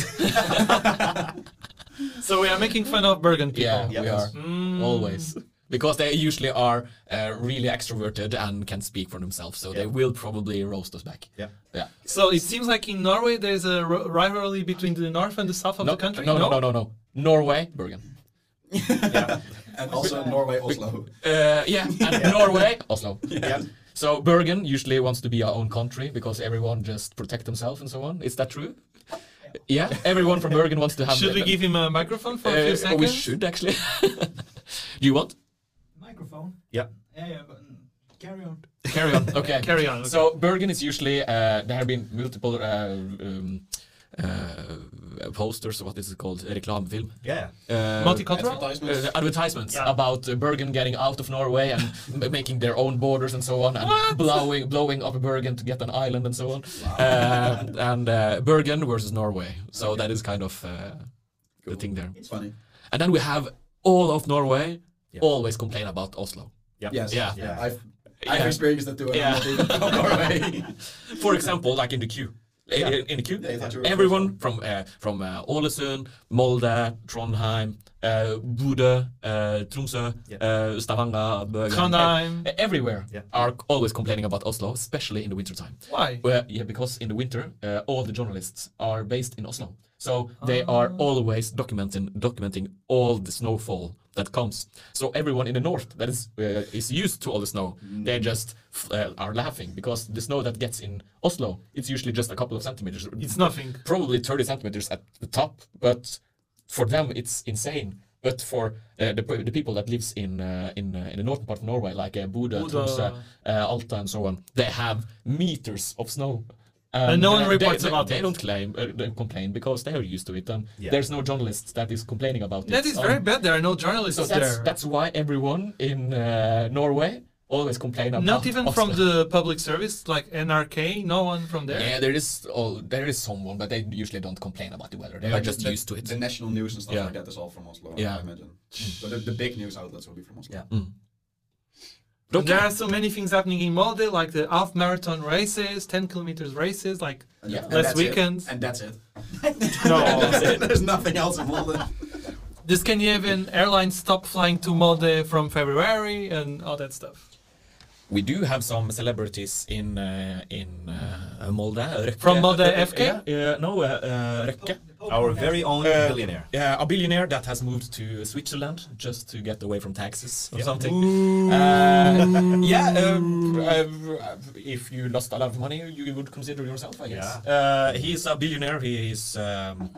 S2: So we are making fun of Bergen people.
S1: yeah,
S4: Yeah.
S1: we are
S2: Mm.
S1: always because they usually are uh, really extroverted and can speak for themselves. So they will probably roast us back.
S4: Yeah.
S1: Yeah.
S2: So it seems like in Norway there's a rivalry between the north and the south of
S1: No,
S2: the country.
S1: no, no, no, no, no. Norway, Bergen.
S4: Yeah,
S3: And also Norway, Oslo.
S1: Uh, yeah, and Norway, Oslo.
S4: yeah.
S1: So Bergen usually wants to be our own country because everyone just protect themselves and so on. Is that true? Yeah, everyone from Bergen wants to have.
S2: Should we give him a microphone for a
S1: Uh,
S2: few
S1: we should actually. Do you want?
S5: Microphone?
S4: Yeah.
S5: Yeah, yeah, but mm, carry on.
S1: Carry on. Okay.
S2: Carry on. okay.
S1: So Bergen is usually uh, there have been multiple uh, um, uh, posters. What is it called? Reklamfilm.
S4: Yeah.
S1: Uh,
S2: Multicultural?
S3: Advertisements.
S1: uh, advertisements
S2: Yeah.
S1: about uh, Bergen getting out of Norway and making their own borders and so on, and
S2: What?
S1: blowing blowing up Bergen to get an island and so on. Uh, and uh, Bergen versus Norway. So that is kind of uh, the thing there.
S3: It's funny.
S1: And then we have all of Norway
S4: Yeah.
S1: always complain about Oslo.
S4: Yeah.
S3: Yes.
S1: Yeah.
S4: Yeah.
S3: I've, I've
S1: Yeah.
S3: experienced that too.
S1: Yeah.
S3: I'm not even from Norway.
S1: For example, like in the queue. In-
S4: Yeah.
S1: In, in the queue,
S3: Yeah, I thought
S1: everyone from uh, from uh, Ålesund, Molde, Trondheim, uh, Bodø, uh, Tromsø,
S4: Yeah.
S1: uh, Stavanger, Bergen,
S2: Trondheim.
S1: e- everywhere
S4: Yeah.
S1: are always complaining about Oslo, especially in the wintertime.
S2: Why?
S1: Well, yeah, because in the winter, uh, all the journalists are based in Oslo, so they are always documenting documenting all the snowfall that comes. So everyone in the north that is uh, is used to all the snow, they just f- uh, are laughing because the snow that gets in Oslo, it's usually just a couple of centimeters.
S2: It's nothing.
S1: probably 30 centimeters at the top, but for them it's insane. But for uh, the, the people that lives in uh, in uh, in the northern part of Norway, like uh, Bodø,
S2: Bodø.
S1: Tromsø, uh, Alta, and so on, they have meters of snow.
S2: And no one reports
S1: they,
S2: about
S1: they,
S2: it.
S1: They don't claim, uh, they complain because they are used to it, and
S4: Yeah.
S1: there's no journalists that is complaining about
S2: That
S1: That
S2: is
S1: Um,
S2: very bad. There are no journalists
S1: So that's
S2: there.
S1: that's why everyone in uh, Norway always complain about.
S2: Not even from the public service like NRK. No one from there.
S1: Yeah, there is all there is someone, but they usually don't complain about the weather. They are just
S3: the,
S1: used to it.
S3: The national news and stuff
S1: Yeah.
S3: like that is all from Oslo,
S1: Yeah.
S3: I imagine. So the, the big news outlets will be from Oslo.
S4: Yeah.
S2: And There are so many things happening in Molde, like the half marathon races, 10 kilometers races. Like,
S3: And
S1: Yeah.
S3: that- and
S2: Last
S3: that's it.
S2: weekend.
S3: And that's it.
S2: no.
S3: There's nothing else in Molde.
S2: the Scandinavian Airlines stopped flying to Molde from February and all that stuff.
S1: We do have some celebrities in uh, in uh, Molde. Røkke.
S2: From Molde
S1: Uh,
S2: FK?
S1: Yeah, yeah, no, uh, uh,
S4: Our very own
S1: Uh,
S4: billionaire.
S1: Yeah, a billionaire that has moved to Switzerland just to get away from taxes or
S4: Yeah.
S1: something. Uh, yeah, um, uh, if you lost a lot of money, you would consider yourself, I guess. Uh, he's a billionaire. He is. Um,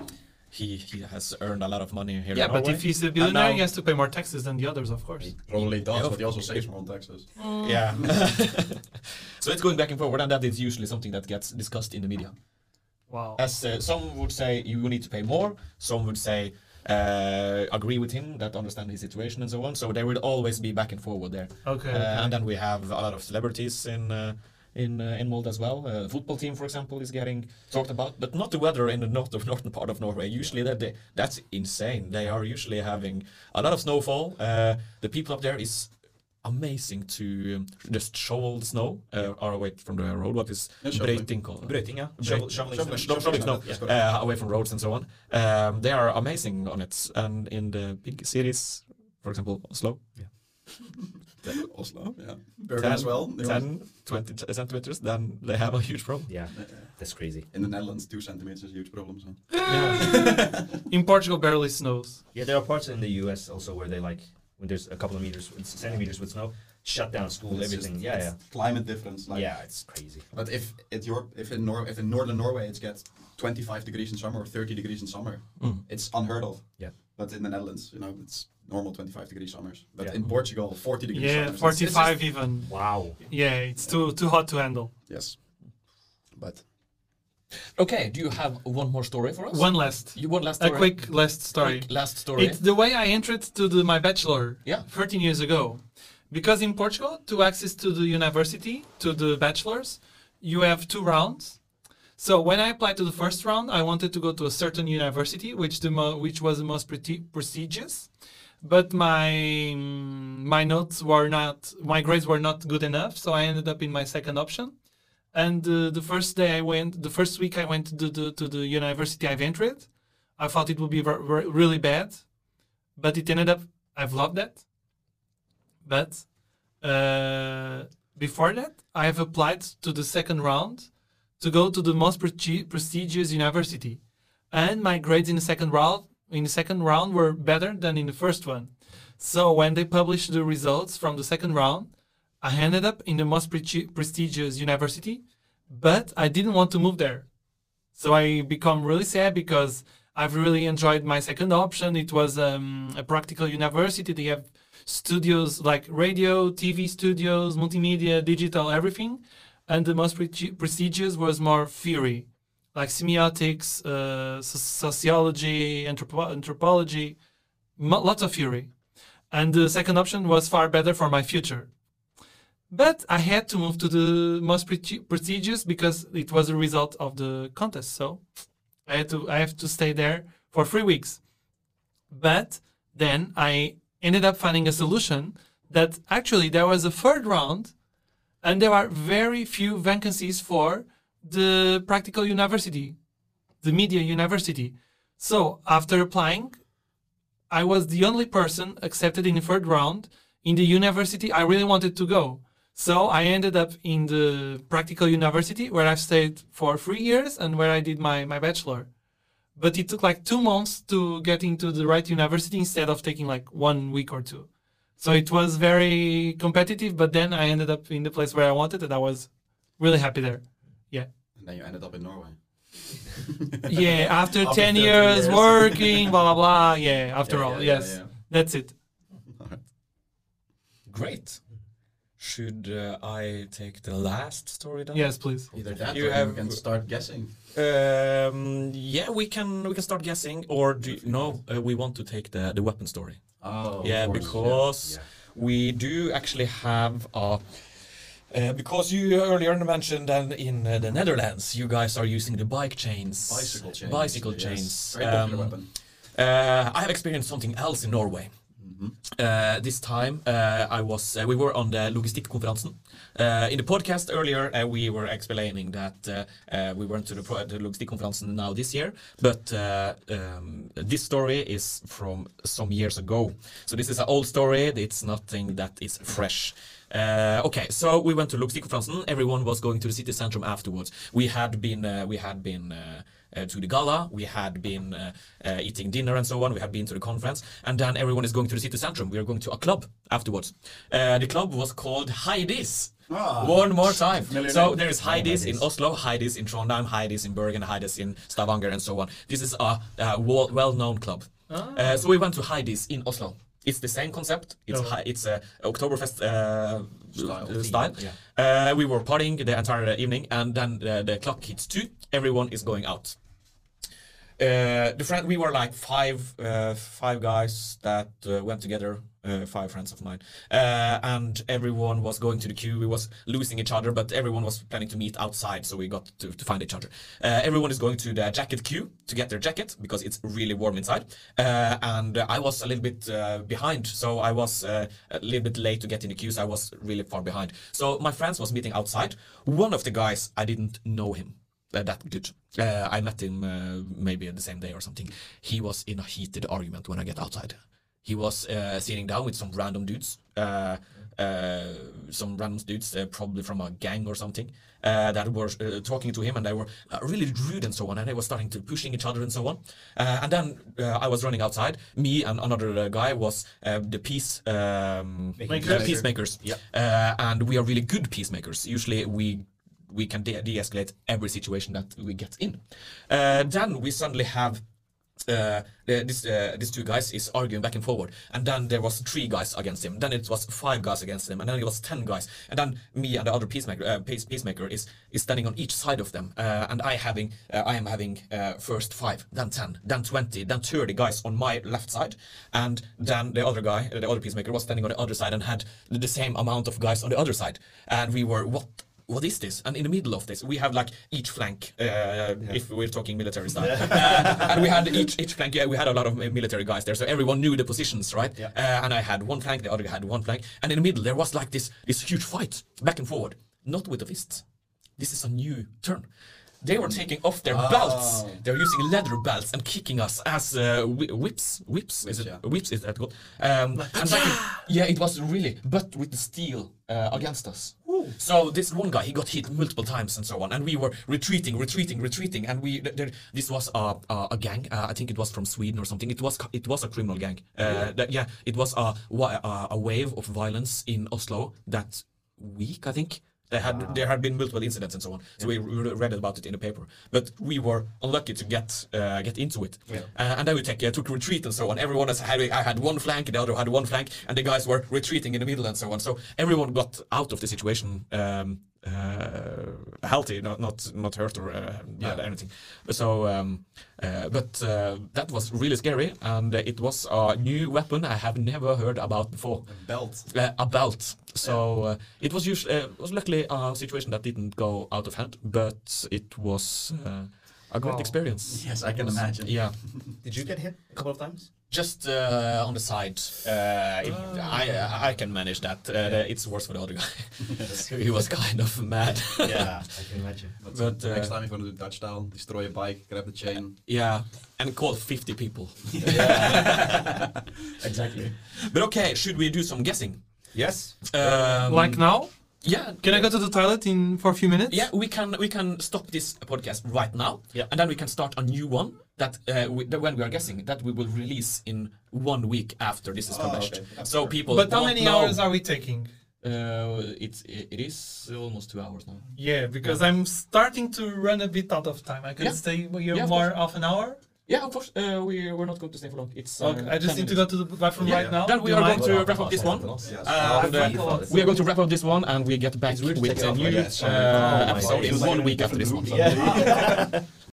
S1: he, he has earned a lot of money here.
S2: Yeah,
S1: in
S2: but
S1: Norway.
S2: if he's a billionaire,
S1: now-
S2: he has to pay more taxes than the others, of course.
S3: He probably does,
S1: Yeah,
S3: but he also
S1: of-
S3: saves more on taxes.
S1: Yeah. so it's going back and forward, and that is usually something that gets discussed in the media.
S2: Wow.
S1: As uh, some would say, you need to pay more. Some would say, uh, agree with him, that understand his situation and so on. So there will always be back and forward there.
S2: Okay.
S1: Uh,
S2: okay.
S1: and then we have a lot of celebrities in uh, in uh, in Molde as well. Uh, football team, for example, is getting talked about, but not the weather in the north of northern part of Norway. Usually, that they, that's insane. They are usually having a lot of snowfall. Uh, the people up there is amazing to um, just shovel the snow uh, or away from the road. What is
S3: Yeah, shoveling.
S1: Called?
S4: Yeah. Shovel, shoveling
S3: Shoveling.
S4: snow.
S1: Snow, shoveling snow,
S3: That's correct.
S1: uh, away from roads and so on. Um, they are amazing on it, and in the big cities, for example, Oslo,
S3: Oslo, yeah. Bergen as well. They
S1: 10, 20 centimeters, then they have a huge problem.
S4: Yeah, that's crazy.
S3: In the Netherlands, two centimeters is a huge problem. So.
S2: In Portugal, barely snows.
S4: Yeah, there are parts in the U.S. also where they like when there's a couple of meters, with- centimeters with snow, shut down school,
S3: It's
S4: everything.
S3: just-
S4: yeah,
S3: it's
S4: yeah,
S3: Climate difference. Like,
S4: yeah. It's crazy.
S3: But if it your if in Nor if in northern Norway it gets 25 degrees in summer or 30 degrees in summer,
S1: Mm.
S3: it's unheard of.
S4: Yeah.
S3: But in the Netherlands, you know, it's normal 25 degree summers. But
S4: Yeah.
S3: in Portugal, 40 degrees
S2: Yeah,
S3: summers. it's- it's
S2: 45 even.
S4: Wow.
S2: Yeah, it's too too hot to handle.
S3: yes. But
S1: Okay, do you have one more story for us?
S2: One last,
S1: You one last
S2: a quick last story.
S1: Quick last story.
S2: It's the way I entered to the, my bachelor
S1: Yeah.
S2: 13 years ago. Because in Portugal, to access to the university, to the bachelor's, you have two rounds. So when I applied to the first round, I wanted to go to a certain university, which the mo- which was the most preti- prestigious. But my my notes were not, my grades were not good enough, so I ended up in my second option. And uh, the first day I went, the first week I went to the to the university I've entered, I thought it would be ver- ver- really bad, but it ended up I've loved that. But uh, before that, I have applied to the second round to go to the most presti- prestigious university, and my grades in the second round in the second round were better than in the first one. So when they published the results from the second round, I ended up in the most pre- prestigious university, but I didn't want to move there. So I become really sad because I've really enjoyed my second option. It was um, a practical university. They have studios like radio, TV studios, multimedia, digital, everything. And the most pre- prestigious was more theory, like semiotics, uh, so- sociology, anthropo- anthropology, lots of theory. And the second option was far better for my future. But I had to move to the most pre- prestigious because it was a result of the contest. So I had to I have to stay there for three weeks. But then I ended up finding a solution that actually there was a third round, and there are very few vacancies for the practical university, the media university. So after applying, I was the only person accepted in the third round in the university I really wanted to go. So I ended up in the practical university where I've stayed for three years and where I did my, my bachelor. But it took like two months to get into the right university instead of taking like one week or two. So it was very competitive, but then I ended up in the place where I wanted and I was really happy there. Yeah.
S3: and then you ended up in Norway.
S2: Yeah, after,
S3: After
S2: 10 years,
S3: years.
S2: working, blah, blah, blah. Yeah, after
S3: Yeah,
S2: all,
S3: yeah, yeah,
S2: yes.
S3: yeah.
S2: That's it.
S1: Great. Should uh, I take the last story then?
S2: Yes, please.
S3: Either that
S1: You
S3: or
S1: have-
S3: you can start guessing.
S1: Um, yeah, we can we can start guessing, or do you, no? Uh, we want to take the the weapon story.
S3: Oh, of
S1: yeah,
S3: course,
S1: because we do actually have a. Uh, because you earlier mentioned that in uh, the Netherlands, you guys are using the bike chains,
S3: Bicycle chains.
S1: bicycle
S3: yes.
S1: chains.
S3: Very popular
S1: Um,
S3: weapon.
S1: Uh, I have experienced something else in Norway. Uh, this time uh, I was uh, we were on the logistikkonferansen. Uh, in the podcast earlier we were explaining that we went to the, pro- the logistikkonferansen now this year, but um, this story is from some years ago. So this is an old story. It's nothing that is fresh. Uh, okay, so we went to logistikkonferansen. Everyone was going to the city centrum afterwards. We had been uh, we had been uh, uh, to the gala. We had been uh, uh, eating dinner and so on. We had been to the conference, and then everyone is going to the city centrum. We are going to a club afterwards. Uh, the club was called Heidi's.
S3: Ah.
S1: One more time.
S3: Familiar
S1: So there is Heidi's in Oslo, Heidi's in Trondheim, Heidi's in Bergen, Heidi's in Stavanger, and so on. This is a, uh well- well-known club. Uh, so we went to Heidi's in Oslo. It's the same concept. It's
S2: Oh.
S1: hi- it's a Oktoberfest uh,
S3: Style.
S1: uh, style.
S4: Yeah.
S1: Uh, we were partying the entire evening, and then uh, the clock hits two. Everyone is going out. Uh, the friend we were like five uh, five guys that uh, went together uh, five friends of mine uh, and everyone was going to the queue we was losing each other but everyone was planning to meet outside so we got to, to find each other uh, everyone is going to the jacket queue to get their jacket because it's really warm inside uh, and i was a little bit uh, behind so i was uh, a little bit late to get in the queue so i was really far behind so my friends was meeting outside one of the guys i didn't know him that good. Uh, I met him uh, maybe the same day or something. He was in a heated argument when I get outside. He was uh, sitting down with some random dudes, uh, uh, some random dudes, uh, probably from a gang or something, uh, that were uh, talking to him, and they were uh, really rude and so on, and they were starting to pushing each other and so on. Uh, and then uh, I was running outside. Me and another uh, guy was uh, the peace um,
S2: Makers.
S1: uh, peacemakers,
S4: Yep.
S1: uh, and we are really good peacemakers. Usually we we can de- de-escalate every situation that we get in. Uh, then we suddenly have uh, this uh, these two guys is arguing back and forward, and then there was three guys against him. Then it was five guys against him, and then it was ten guys. And then me and the other peacemaker, uh, peace, peacemaker is is standing on each side of them, uh, and I having uh, I am having uh, first five, then ten, then twenty, then thirty guys on my left side, and then the other guy, the other peacemaker, was standing on the other side and had the same amount of guys on the other side, and we were what what is this? And in the middle of this, we have like each flank, uh, if we're talking military style. uh, and we had each each flank, yeah, we had a lot of military guys there, so everyone knew the positions, right?
S4: Yeah.
S1: Uh, and I had one flank, the other guy had one flank, and in the middle there was like this this huge fight back and forward, not with the fists. This is a new turn. They were taking off their belts.
S3: Oh.
S1: They're using leather belts and kicking us as uh, whi- whips. Whips is it?
S3: yeah.
S1: Whips is that called? Um, and like, yeah, it was really, but with the steel uh, against us. So this one guy, he got hit multiple times and so on, and we were retreating, retreating, retreating, and we th- this was a gang. Uh, I think it was from Sweden or something. It was it was a criminal gang. Uh, that, yeah, it was a a wave of violence in Oslo that week, I think. There had there had been multiple incidents and so on, so we re- read about it in the paper. But we were unlucky to get uh, get into it, uh, and then we take, uh, took retreat and so on. Everyone has had I had one flank, the other had one flank, and the guys were retreating in the middle and so on. So everyone got out of the situation um, healthy, not not not hurt or uh, bad anything. So, um, uh, but uh, that was really scary, and uh, it was a new weapon I have never heard about before
S3: Belt.
S1: uh, a belt. So uh, it was usually uh, was luckily a situation that didn't go out of hand, but it was uh, a great experience.
S3: Yes, I can imagine.
S1: Yeah,
S4: Did you get hit a couple of times?
S1: Just uh, on the side. Uh, it- I I can manage that. Uh, the- It's worse for the other guy. he was kind of mad.
S4: yeah, I can imagine.
S3: But,
S1: But,
S3: uh, next
S1: uh,
S3: time if you want to do Dutch style, destroy a bike, grab the chain.
S1: yeah, and call fifty people.
S4: Exactly.
S1: But okay, should we do some guessing?
S4: Yes.
S1: Um,
S2: like now?
S1: yeah.
S2: Can I go to the toilet in for a few minutes?
S1: Yeah, we can we can stop this podcast right now,
S4: Yeah.
S1: and then we can start a new one that uh, we, that when we are guessing that we will release in one week after this is
S3: Oh,
S1: published.
S3: okay.
S1: So
S3: fair.
S1: people.
S2: But how many
S1: know.
S2: hours are we taking?
S1: Uh, it's it, it is almost two hours now.
S2: Yeah, because I'm starting to run a bit out of time. I could
S1: Yeah.
S2: stay here
S1: Yeah, of
S2: more half an hour.
S1: Yeah, of course. Uh, we we're not going to stay for long. It's. Uh,
S2: Okay, I just
S1: 10
S2: need to go to the bathroom
S1: Yeah,
S2: right now.
S1: Then we
S2: Do
S1: are going to wrap up this one.
S3: Yes.
S1: And uh, we are going to wrap up this one, and we get back
S4: It's weird to
S1: with
S4: take
S1: a new uh,
S4: Oh
S1: episode
S4: God.
S1: in one week after this one.
S4: Yeah.